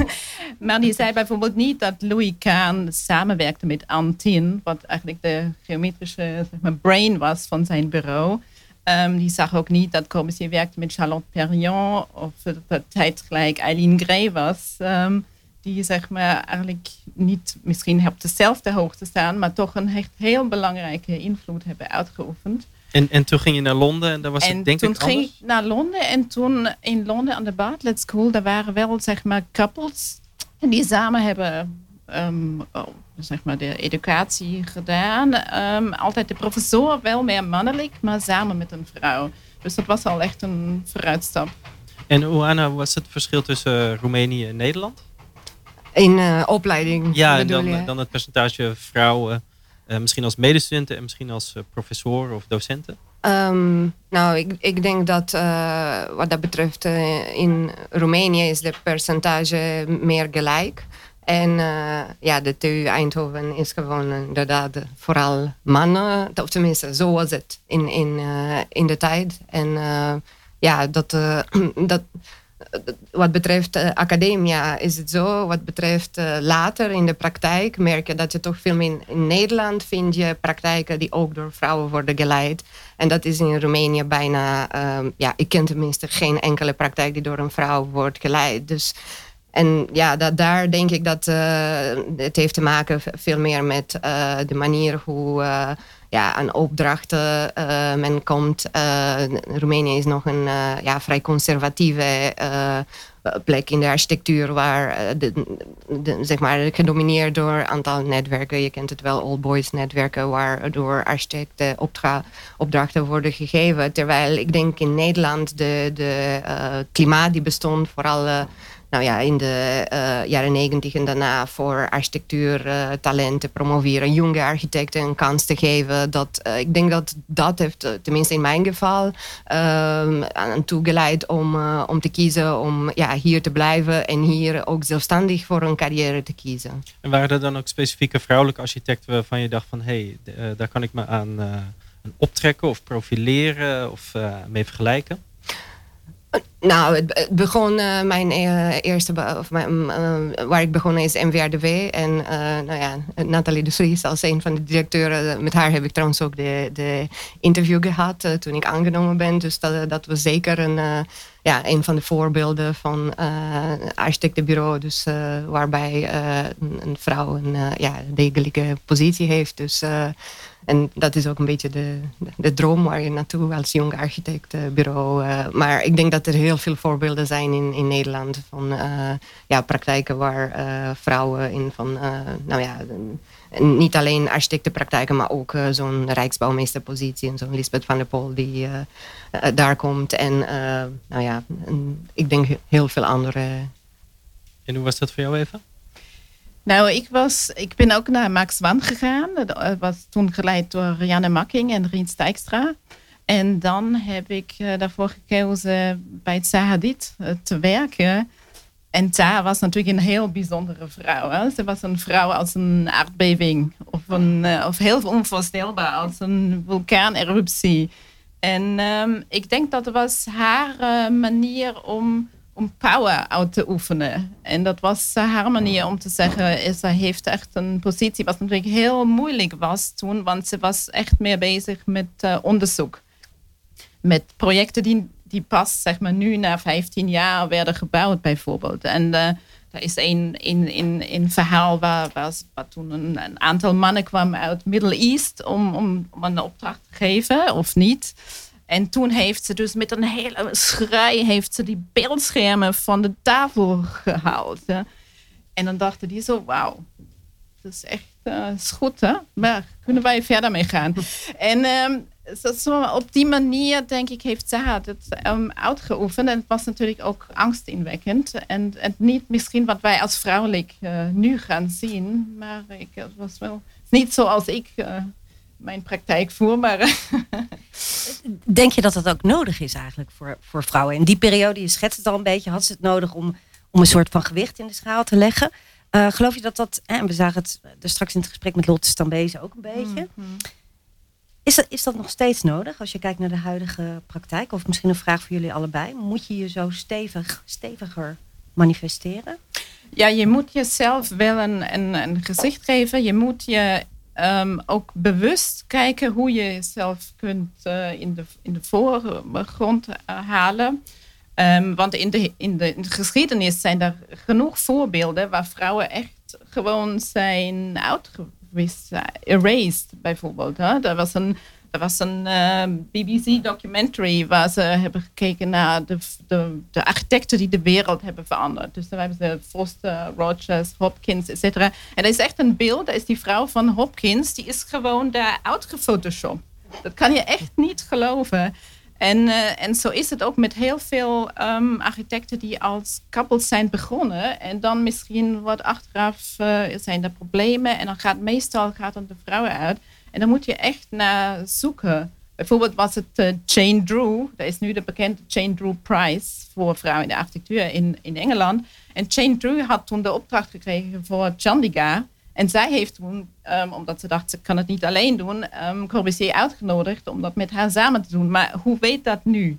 maar die zei bijvoorbeeld niet dat Louis Kahn samenwerkte met Antin... wat eigenlijk de geometrische zeg maar, brain was van zijn bureau... Um, die zag ook niet dat Corbusier werkte met Charlotte Perriand... of dat tijd gelijk Eileen Gray was... Um, die zeg maar eigenlijk niet misschien op dezelfde hoogte staan, maar toch een echt heel belangrijke invloed hebben uitgeoefend. En, en toen ging je naar Londen en daar was en het denk toen ik ging ik naar Londen en toen in Londen aan de Bartlett School, daar waren wel zeg maar couples en die samen hebben um, oh, zeg maar de educatie gedaan. Um, altijd de professor wel meer mannelijk, maar samen met een vrouw. Dus dat was al echt een vooruitstap. En Oana, was het verschil tussen Roemenië en Nederland? In uh, opleiding? Ja, en dan, dan het percentage vrouwen, uh, misschien als medestudenten en misschien als uh, professoren of docenten? Um, nou, ik, ik denk dat wat dat betreft in Roemenië is de percentage meer gelijk. En ja, de TU Eindhoven is gewoon inderdaad vooral mannen. Of tenminste, zo was het in, in, in de tijd. En ja, dat, dat wat betreft academia is het zo. Wat betreft later in de praktijk merk je dat je toch veel meer in Nederland vind je praktijken die ook door vrouwen worden geleid. En dat is in Roemenië bijna, um, ja, ik ken tenminste geen enkele praktijk die door een vrouw wordt geleid. Dus en ja, dat, daar denk ik dat uh, het heeft te maken veel meer met de manier hoe ja, aan opdrachten men komt. Roemenië is nog een ja, vrij conservatieve plek in de architectuur, waar de, zeg maar, gedomineerd door een aantal netwerken. Je kent het wel, old boys netwerken, waar door architecten opdrachten worden gegeven. Terwijl ik denk in Nederland de, de klimaat die bestond, vooral nou ja, in de uh, jaren negentig en daarna voor architectuurtalenten uh, promoveren, jonge architecten een kans te geven. Dat, uh, ik denk dat dat heeft, tenminste in mijn geval, aan toegeleid om, om te kiezen om ja, hier te blijven en hier ook zelfstandig voor een carrière te kiezen. En waren er dan ook specifieke vrouwelijke architecten waarvan je dacht van hé, hey, daar kan ik me aan, aan optrekken of profileren of mee vergelijken? Nou, het, begon uh, mijn uh, eerste, of mijn, uh, waar ik begonnen is MWRDW. En nou ja, Nathalie de Vries als een van de directeuren. Met haar heb ik trouwens ook de, de interview gehad toen ik aangenomen ben. Dus dat, dat was zeker een, ja, een van de voorbeelden van architectenbureau. Dus waarbij een, een, vrouw een ja, degelijke positie heeft. Dus en dat is ook een beetje de, de droom waar je naartoe als jong architectenbureau. Uh, maar ik denk dat er heel veel voorbeelden zijn in, in Nederland van uh, ja, praktijken waar vrouwen in van, nou ja, niet alleen architectenpraktijken, maar ook zo'n rijksbouwmeesterpositie en zo'n Lisbeth van der Pol die daar komt. En nou ja, ik denk heel veel andere. En hoe was dat voor jou even? Nou, ik, was, ik ben ook naar Max Wan gegaan. Dat was toen geleid door Rianne Makking en Rien Stijkstra. En dan heb ik uh, daarvoor gekozen bij Zahadit uh, te werken. En Taha was natuurlijk een heel bijzondere vrouw. Hè? Ze was een vrouw als een aardbeving. Of, een, of heel onvoorstelbaar, als een vulkaaneruptie. En um, ik denk dat was haar manier om om power uit te oefenen. En dat was haar manier om te zeggen, ze heeft echt een positie wat natuurlijk heel moeilijk was toen, want ze was echt meer bezig met uh, onderzoek. Met projecten die, die pas zeg maar, nu na 15 jaar werden gebouwd bijvoorbeeld. En er is een, een, een, een verhaal waar, waar, waar toen een, aantal mannen kwamen uit Middle East om, om een opdracht te geven of niet. En toen heeft ze dus met een hele schrei heeft ze die beeldschermen van de tafel gehaald. En dan dachten die zo, wauw, dat is echt uh, is goed hè, maar kunnen wij verder mee gaan. en um, zo, op die manier denk ik heeft ze het um, uitgeoefend. En het was natuurlijk ook angstinwekkend. En, en niet misschien wat wij als vrouwelijk uh, nu gaan zien. Maar ik, het was wel niet zoals ik uh, mijn praktijk voer. Maar Denk je dat dat ook nodig is eigenlijk voor, voor vrouwen? In die periode, je schetst het al een beetje, had ze het nodig om, om een soort van gewicht in de schaal te leggen. Uh, geloof je dat dat, en we zagen het er straks in het gesprek met Lotte Stambezen ook een beetje. Mhm. Is dat, is dat nog steeds nodig als je kijkt naar de huidige praktijk? Of misschien een vraag voor jullie allebei. Moet je je zo stevig, steviger manifesteren? Ja, je moet jezelf wel een, een, een gezicht geven. Je moet je um, ook bewust kijken hoe je jezelf kunt uh, in, de, in de voorgrond uh, halen. Um, want in de, in, de, geschiedenis zijn er genoeg voorbeelden waar vrouwen echt gewoon zijn uitgewist, uh, erased bijvoorbeeld. Hè? Er was een er was een uh, BBC-documentary waar ze hebben gekeken naar de, de, de, architecten die de wereld hebben veranderd. Dus daar hebben ze Foster, Rogers, Hopkins, etc. En dat is echt een beeld, dat is die vrouw van Hopkins, die is gewoon daar uitgefotoshopt. Dat kan je echt niet geloven. En, uh, en zo is het ook met heel veel um, architecten die als koppels zijn begonnen. En dan misschien wat achteraf uh, zijn er problemen. En dan gaat meestal gaat dan de vrouwen uit. En dan moet je echt naar zoeken. Bijvoorbeeld was het Jane Drew. Dat is nu de bekende Jane Drew Prize voor vrouwen in de architectuur in, in Engeland. En Jane Drew had toen de opdracht gekregen voor Chandigarh. En zij heeft toen, um, omdat ze dacht ze kan het niet alleen doen, um, Corbusier uitgenodigd om dat met haar samen te doen. Maar hoe weet dat nu?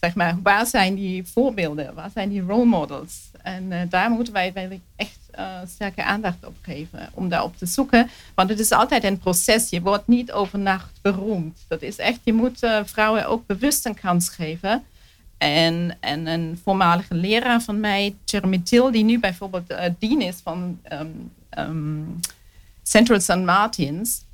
Zeg maar, waar zijn die voorbeelden? Waar zijn die role models? En uh, daar moeten wij echt sterke aandacht op geven om daarop te zoeken. Want het is altijd een proces. Je wordt niet overnacht beroemd. Dat is echt, je moet uh, vrouwen ook bewust een kans geven. En, en een voormalige leraar van mij, Jeremy Till, die nu bijvoorbeeld uh, dean is van um, um, Central St. Martins,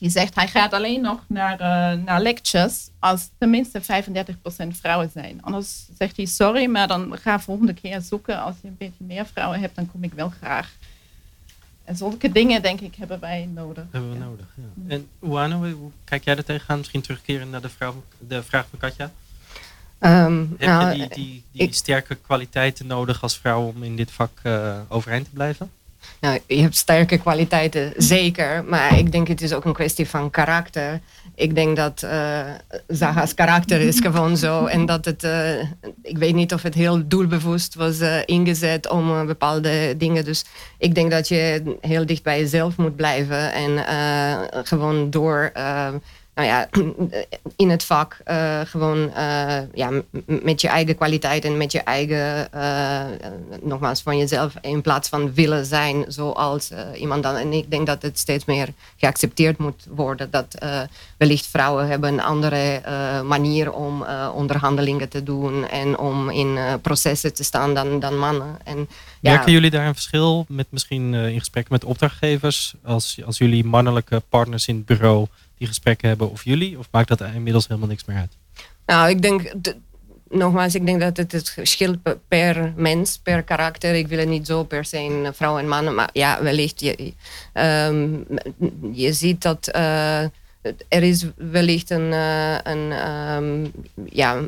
die zegt hij gaat alleen nog naar, uh, naar lectures als tenminste 35% vrouwen zijn. Anders zegt hij sorry, maar dan ga volgende keer zoeken. Als je een beetje meer vrouwen hebt, dan kom ik wel graag. En zulke dingen, denk ik, hebben wij nodig. Hebben we ja. nodig, ja. En Uano, hoe kijk jij er tegenaan? Misschien terugkeren naar de, vrouw, de vraag van Katja. Um, Heb nou, je die, die, die ik- sterke kwaliteiten nodig als vrouw om in dit vak uh, overeind te blijven? Nou, je hebt sterke kwaliteiten, zeker. Maar ik denk het is ook een kwestie van karakter. Ik denk dat uh, Zaha's karakter is gewoon zo. En dat het, uh, ik weet niet of het heel doelbewust was uh, ingezet om bepaalde dingen. Dus ik denk dat je heel dicht bij jezelf moet blijven. En gewoon door nou ja, in het vak uh, gewoon uh, ja, met je eigen kwaliteit en met je eigen, nogmaals, van jezelf in plaats van willen zijn zoals iemand dan. En ik denk dat het steeds meer geaccepteerd moet worden dat wellicht vrouwen hebben een andere manier om onderhandelingen te doen en om in processen te staan dan, dan mannen. En, Merken jullie daar een verschil met misschien in gesprekken met opdrachtgevers als, als jullie mannelijke partners in het bureau die gesprekken hebben of jullie? Of maakt dat inmiddels helemaal niks meer uit? Nou, ik denk, nogmaals, ik denk dat het, het verschilt per mens, per karakter. Ik wil het niet zo per se in vrouw en mannen, maar ja, wellicht. Je, um, je ziet dat uh, er is wellicht een, uh, een um, ja,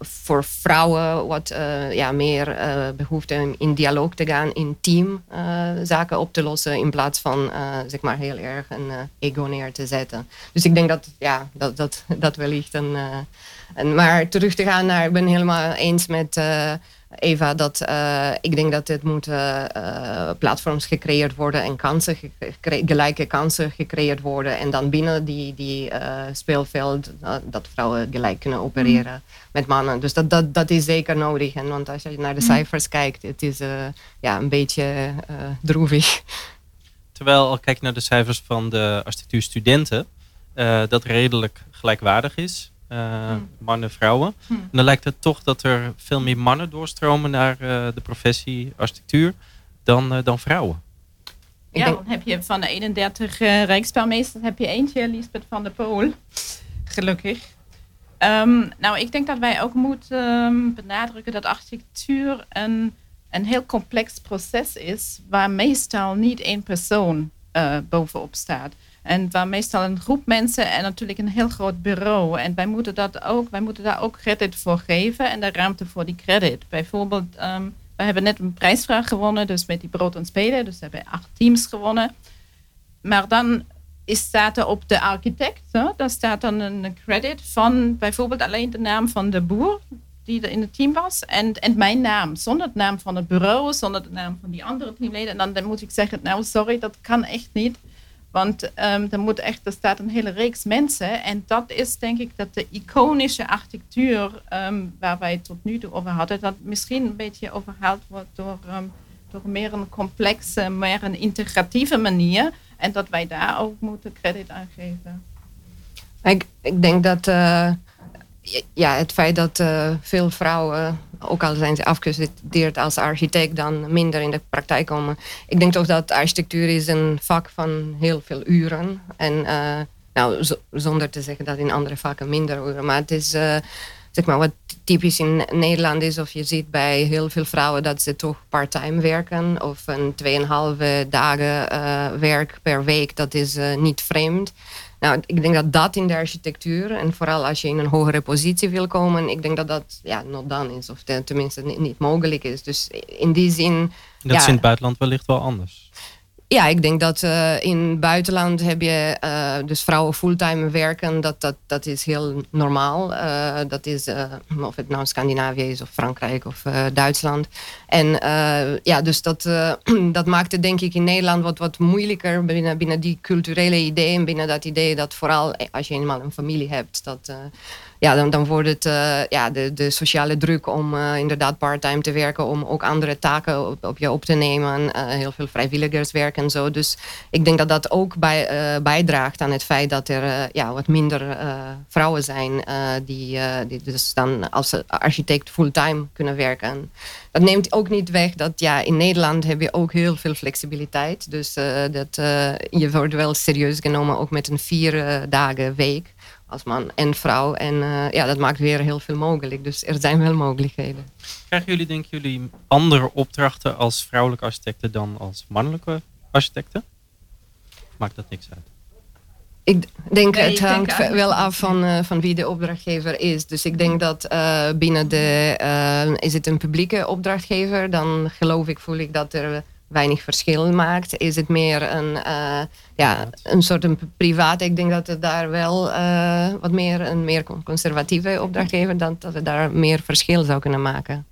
voor vrouwen wat uh, ja, meer uh, behoefte om in dialoog te gaan, in team uh, zaken op te lossen, in plaats van zeg maar heel erg een ego neer te zetten. Dus ik denk dat ja, dat, dat, dat wellicht een. een maar terug te gaan naar, ik ben helemaal eens met Eva, dat uh, ik denk dat het moeten uh, platforms gecreëerd worden en kansen, gelijke kansen gecreëerd worden. En dan binnen die, die uh, speelveld dat vrouwen gelijk kunnen opereren mm. met mannen. Dus dat, dat, dat is zeker nodig. En want als je naar de mm. cijfers kijkt, het is ja, een beetje droevig. Terwijl al kijk naar de cijfers van de architectuurstudenten, dat redelijk gelijkwaardig is. Uh, mannen, vrouwen. Hm. En dan lijkt het toch dat er veel meer mannen doorstromen naar uh, de professie architectuur dan, uh, dan vrouwen. Ja, dan heb je van de 31 uh, heb je eentje, Lisbeth van der Pool. Gelukkig. Um, nou, ik denk dat wij ook moeten um, benadrukken dat architectuur een, een heel complex proces is, waar meestal niet één persoon bovenop staat. En waar meestal een groep mensen en natuurlijk een heel groot bureau. En wij moeten, dat ook, wij moeten daar ook credit voor geven en de ruimte voor die credit. Bijvoorbeeld, um, we hebben net een prijsvraag gewonnen, dus met die brood en spelen. Dus we hebben acht teams gewonnen. Maar dan is, staat er op de architect, hè, daar staat dan een credit van bijvoorbeeld alleen de naam van de boer die er in het team was. En, en mijn naam, zonder de naam van het bureau, zonder de naam van die andere teamleden. En dan, dan moet ik zeggen, nou sorry, dat kan echt niet. Want um, er, moet echt, er staat een hele reeks mensen. En dat is denk ik dat de iconische architectuur um, waar wij het tot nu toe over hadden, dat misschien een beetje overhaald wordt door, um, door meer een complexe, meer een integratieve manier. En dat wij daar ook moeten credit aan geven. Ik, ik denk dat uh, ja, het feit dat uh, veel vrouwen ook al zijn ze afgestudeerd als architect, dan minder in de praktijk komen. Ik denk toch dat architectuur is een vak van heel veel uren. En uh, nou, zonder te zeggen dat in andere vakken minder uren. Maar het is uh, zeg maar wat typisch in Nederland is, of je ziet bij heel veel vrouwen dat ze toch part-time werken. Of een 2,5 dagen uh, werk per week, dat is niet vreemd. Nou, ik denk dat dat in de architectuur, en vooral als je in een hogere positie wil komen, ik denk dat dat ja, not done is, of tenminste niet, niet mogelijk is. Dus in die zin. Dat is in het buitenland wellicht wel anders. Ja, ik denk dat uh, in het buitenland heb je uh, dus vrouwen fulltime werken. Dat, dat, dat is heel normaal. Uh, dat is of het nou Scandinavië is of Frankrijk of Duitsland. En ja, dus dat, dat maakt het denk ik in Nederland wat, wat moeilijker binnen, binnen die culturele ideeën. Binnen dat idee dat vooral als je eenmaal een familie hebt, dat ja, dan, dan wordt het uh, ja, de, de sociale druk om uh, inderdaad parttime te werken, om ook andere taken op, op je op te nemen. Uh, heel veel vrijwilligerswerk en zo. Dus ik denk dat dat ook bij, bijdraagt aan het feit dat er ja, wat minder vrouwen zijn die, die dus dan als architect fulltime kunnen werken. Dat neemt ook niet weg dat ja, in Nederland heb je ook heel veel flexibiliteit. Dus dat, je wordt wel serieus genomen ook met een vier dagen week als man en vrouw. En uh, ja, dat maakt weer heel veel mogelijk. Dus er zijn wel mogelijkheden. Krijgen jullie, denken jullie, andere opdrachten als vrouwelijke architecten dan als mannelijke architecten? Maakt dat niks uit? Ik denk nee, het hangt wel af van, uh, van wie de opdrachtgever is. Dus ik denk dat uh, binnen de... Uh, is het een publieke opdrachtgever? Dan geloof ik, voel ik dat er weinig verschil maakt. Is het meer een, uh, ja, een soort een privaat? Ik denk dat het daar wel uh, wat meer een meer conservatieve opdrachtgever dan dat het daar meer verschil zou kunnen maken.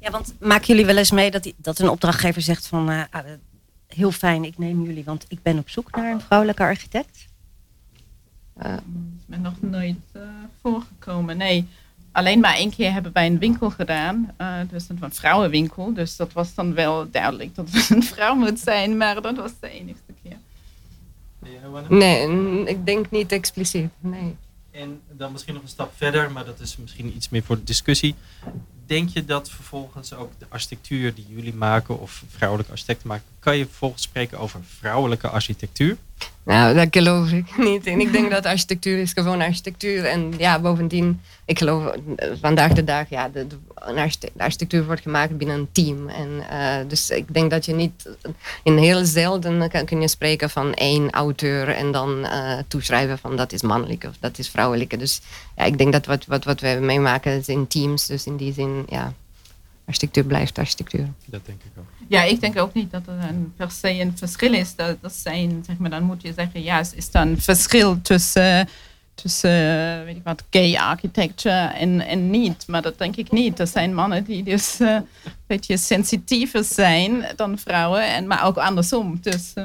Ja, want maken jullie wel eens mee dat, die, dat een opdrachtgever zegt van uh, heel fijn, ik neem jullie, want ik ben op zoek naar een vrouwelijke architect? dat is me nog nooit voorgekomen. Nee, alleen maar één keer hebben wij een winkel gedaan. Uh, dus een vrouwenwinkel. Dus dat was dan wel duidelijk dat het een vrouw moet zijn. Maar dat was de enigste keer. Nee, ik denk niet expliciet. Nee. En dan misschien nog een stap verder, maar dat is misschien iets meer voor de discussie. Denk je dat vervolgens ook de architectuur die jullie maken of vrouwelijke architecten maken, kan je vervolgens spreken over vrouwelijke architectuur? Nou, dat geloof ik niet. En ik denk dat architectuur is gewoon architectuur. En ja, bovendien, ik geloof eh, vandaag de dag, ja, de, de, architectuur wordt gemaakt binnen een team. En, uh, dus ik denk dat je niet, in heel zelden kan, kun je spreken van één auteur en dan toeschrijven van dat is mannelijk of dat is vrouwelijk. Dus ja, ik denk dat wat, wat, wat we meemaken is in teams. Dus in die zin, ja, architectuur blijft architectuur. Dat denk ik ook. Ja, ik denk ook niet dat er een, per se een verschil is. Dat, dat zijn, zeg maar, dan moet je zeggen, ja, is er een verschil tussen, tussen weet ik wat, gay architecture en, en niet. Maar dat denk ik niet. Er zijn mannen die dus uh, een beetje sensitiever zijn dan vrouwen, en, maar ook andersom. Dus, uh,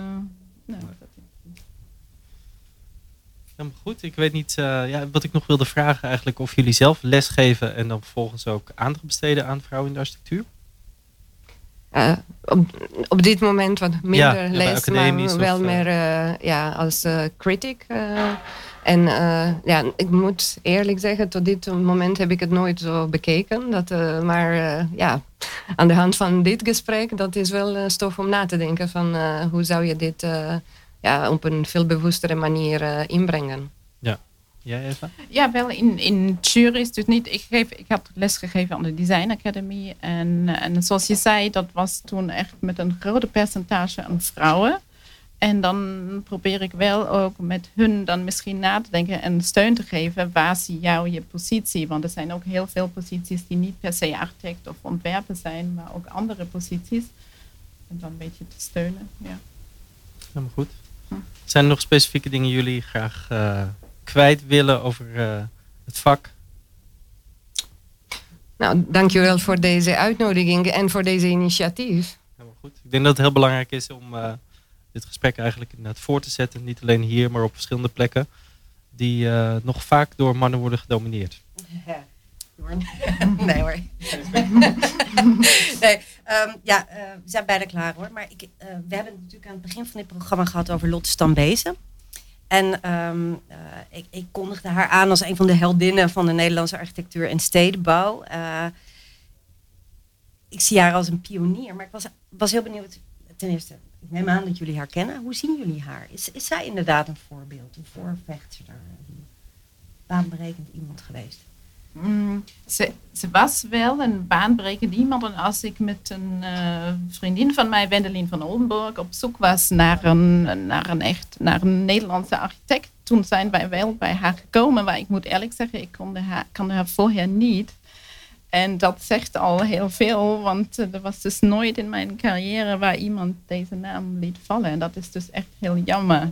nou, Helemaal goed. Ik weet niet, uh, ja, wat ik nog wilde vragen eigenlijk of jullie zelf lesgeven en dan vervolgens ook aandacht besteden aan vrouwen in de architectuur? Uh, op, op dit moment wat minder ja, les, maar wel of, meer uh, ja, als critic. en ja, ik moet eerlijk zeggen, tot dit moment heb ik het nooit zo bekeken. Dat, maar ja, aan de hand van dit gesprek, dat is wel stof om na te denken van hoe zou je dit ja, op een veel bewustere manier inbrengen. Ja. Ja, Eva? Ja, wel in, in juries. Dus niet, ik, geef, ik had les gegeven aan de Design Academy. En, en zoals je zei, dat was toen echt met een grote percentage aan vrouwen. En dan probeer ik wel ook met hun dan misschien na te denken en steun te geven. Waar zie jou je positie? Want er zijn ook heel veel posities die niet per se architect of ontwerper zijn, maar ook andere posities. En dan een beetje te steunen. Ja. Helemaal goed. Zijn er nog specifieke dingen jullie graag uh, kwijt willen over uh, het vak? Nou, dankjewel voor deze uitnodiging en voor deze initiatief. Helemaal goed. Ik denk dat het heel belangrijk is om uh, dit gesprek eigenlijk inderdaad voor te zetten. Niet alleen hier, maar op verschillende plekken. Die uh, nog vaak door mannen worden gedomineerd. Ja. Nee hoor. nee, um, ja, we zijn bijna klaar hoor. Maar ik, we hebben het natuurlijk aan het begin van dit programma gehad over Lotte Stambezen. En um, uh, ik, ik, kondigde haar aan als een van de heldinnen van de Nederlandse architectuur en stedenbouw. Ik zie haar als een pionier, maar ik was, was heel benieuwd. Ten eerste, ik neem aan dat jullie haar kennen. Hoe zien jullie haar? Is, is zij inderdaad een voorbeeld, een voorvechter, een baanbrekend iemand geweest? Mm, ze, ze, was wel een baanbrekend iemand. En als ik met een uh, vriendin van mij, Wendelin van Oldenburg, op zoek was naar een, naar een echt naar een Nederlandse architect, toen zijn wij wel bij haar gekomen. Maar ik moet eerlijk zeggen, ik kon haar, kon haar vorher niet. En dat zegt al heel veel, want er was dus nooit in mijn carrière waar iemand deze naam liet vallen. En dat is dus echt heel jammer.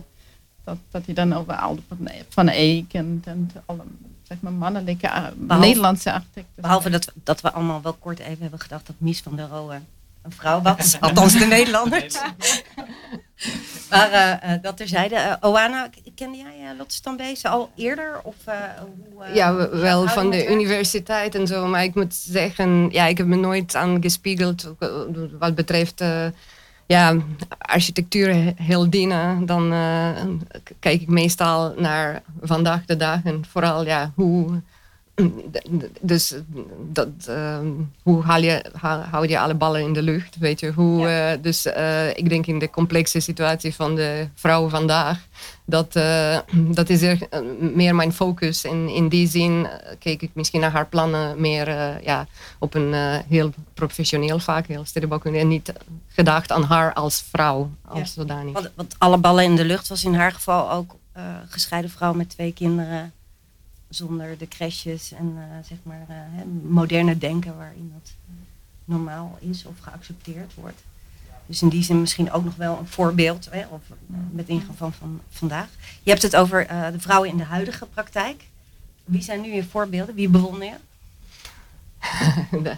Dat, dat hij dan over Aldo van Eek en, en alle zeg maar, mannelijke uh, behalve, Nederlandse architecten. Behalve dat, dat we allemaal wel kort even hebben gedacht dat Mies van der Rohe een vrouw was. Althans de Nederlanders. maar uh, uh, dat terzijde. Uh, Oana, kende jij Lotte Stambeese al eerder? Of, hoe, ja, wel van de universiteit en zo. Maar ik moet zeggen, ja, ik heb me nooit aan gespiegeld wat betreft ja, architectuur heel dienen, dan uh, kijk ik meestal naar vandaag de dag en vooral ja, hoe dus dat, uh, hoe haal je, hou je alle ballen in de lucht, weet je. Hoe, ja. uh, dus uh, ik denk in de complexe situatie van de vrouwen vandaag, dat, uh, dat is er meer mijn focus. En in die zin keek ik misschien naar haar plannen meer ja, op een heel professioneel vaak, heel stedenbouwkunde. En niet gedacht aan haar als vrouw, als ja. zodanig. Want, want, alle ballen in de lucht was in haar geval ook gescheiden vrouw met twee kinderen zonder de crashes en uh, zeg maar uh, moderne denken waarin dat normaal is of geaccepteerd wordt. Dus in die zin misschien ook nog wel een voorbeeld, hè, of met ingang van, van vandaag. Je hebt het over uh, de vrouwen in de huidige praktijk. Wie zijn nu je voorbeelden? Wie bewonder je?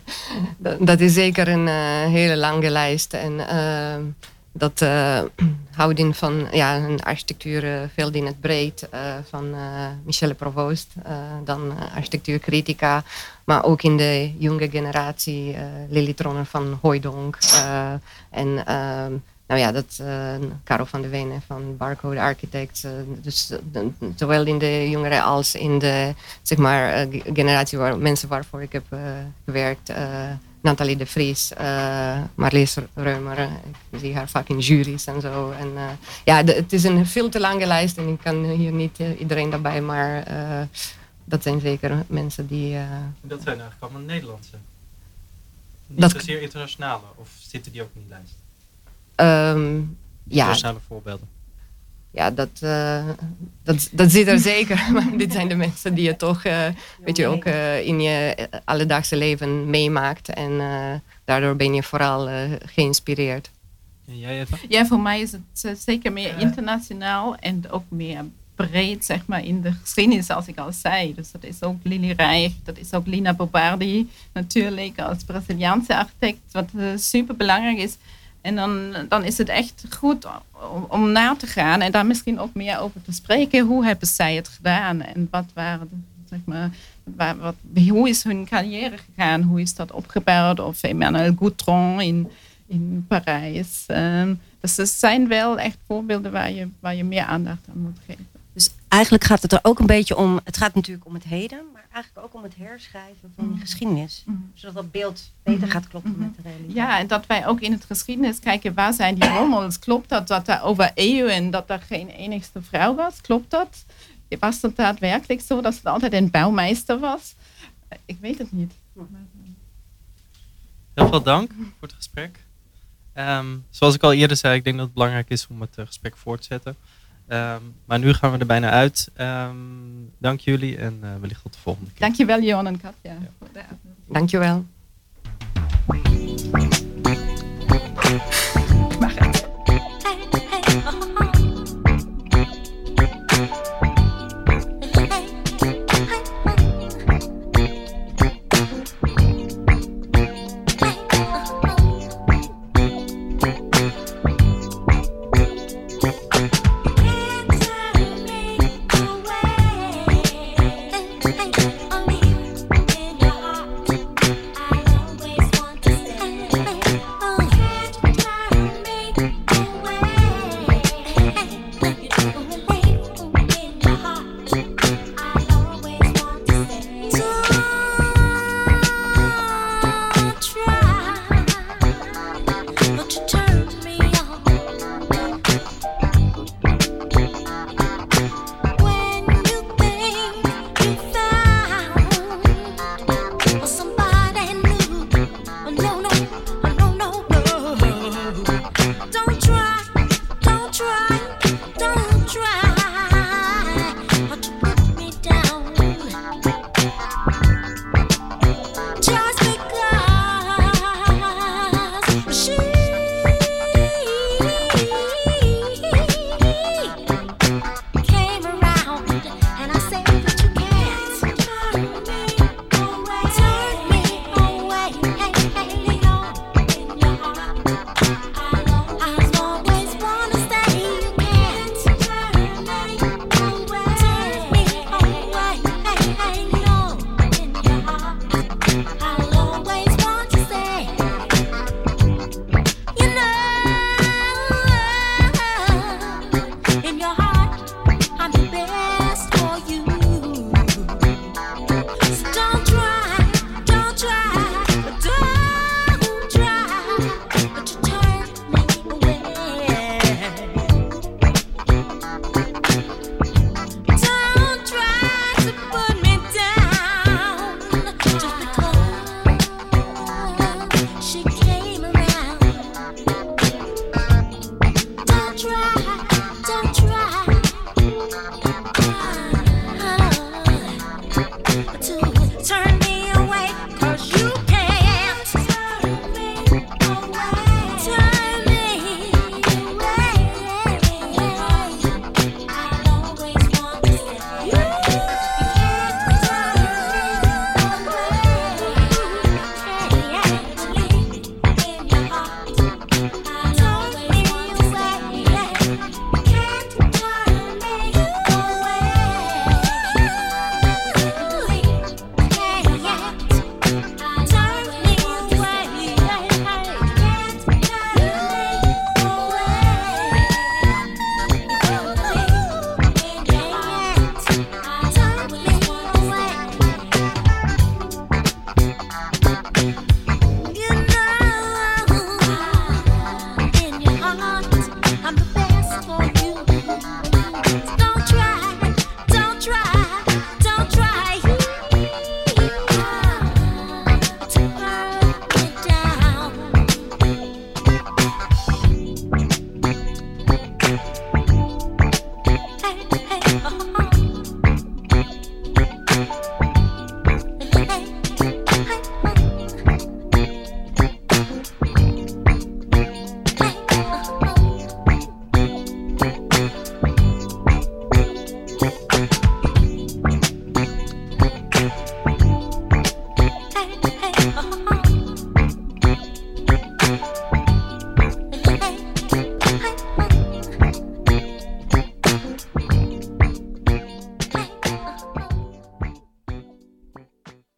dat, dat, is zeker een hele lange lijst. En dat uh, houding van ja, een architectuur uh, veel in het breed uh, van Michelle Provoost, dan architectuurcritica, maar ook in de jonge generatie Lily Tronner van Hooydonk en ehm, nou ja, dat Caro van de Wenen van Barcode Architects, dus zowel in de jongeren als in de zeg maar, generatie waar mensen waarvoor ik heb gewerkt Nathalie de Vries, uh, Marlies Reumer. Ik zie haar vaak in juries en zo. En, uh, ja, de, het is een veel te lange lijst en ik kan hier niet uh, iedereen daarbij, maar dat zijn zeker mensen die... dat zijn eigenlijk allemaal Nederlandse? Niet dat, zozeer internationale, of zitten die ook in die lijst? Um, internationale ja. voorbeelden? Ja, dat, uh, dat, dat zit er zeker. Maar dit zijn de mensen die je toch uh, weet je, ook uh, in je alledaagse leven meemaakt. En daardoor ben je vooral geïnspireerd. En jij? Ja, voor mij is het zeker meer internationaal en ook meer breed zeg maar, in de geschiedenis, zoals ik al zei. Dus dat is ook Lily Reich, dat is ook Lina Bobardi natuurlijk als Braziliaanse architect, wat super belangrijk is. En dan, dan is het echt goed om, om na te gaan en daar misschien ook meer over te spreken. Hoe hebben zij het gedaan en wat waren zeg maar, wat, hoe is hun carrière gegaan? Hoe is dat opgebouwd? Of Emmanuel Goutron in, in Parijs. Um, dus er zijn wel echt voorbeelden waar je, waar je meer aandacht aan moet geven. Eigenlijk gaat het er ook een beetje om. Het gaat natuurlijk om het heden, maar eigenlijk ook om het herschrijven van die mm. geschiedenis. Mm. Zodat dat beeld beter gaat kloppen mm-hmm. met de realiteit. Ja, en dat wij ook in het geschiedenis kijken waar zijn die rommels. Klopt dat dat er over eeuwen dat er geen enigste vrouw was? Klopt dat? Was het daadwerkelijk zo dat het altijd een bouwmeester was? Ik weet het niet. Heel veel dank voor het gesprek. Um, zoals ik al eerder zei, ik denk dat het belangrijk is om het uh, gesprek voort te zetten. Um, maar nu gaan we er bijna uit. Um, dank jullie en uh, wellicht tot de volgende keer. Dankjewel Johan en Katja. Ja. Dankjewel.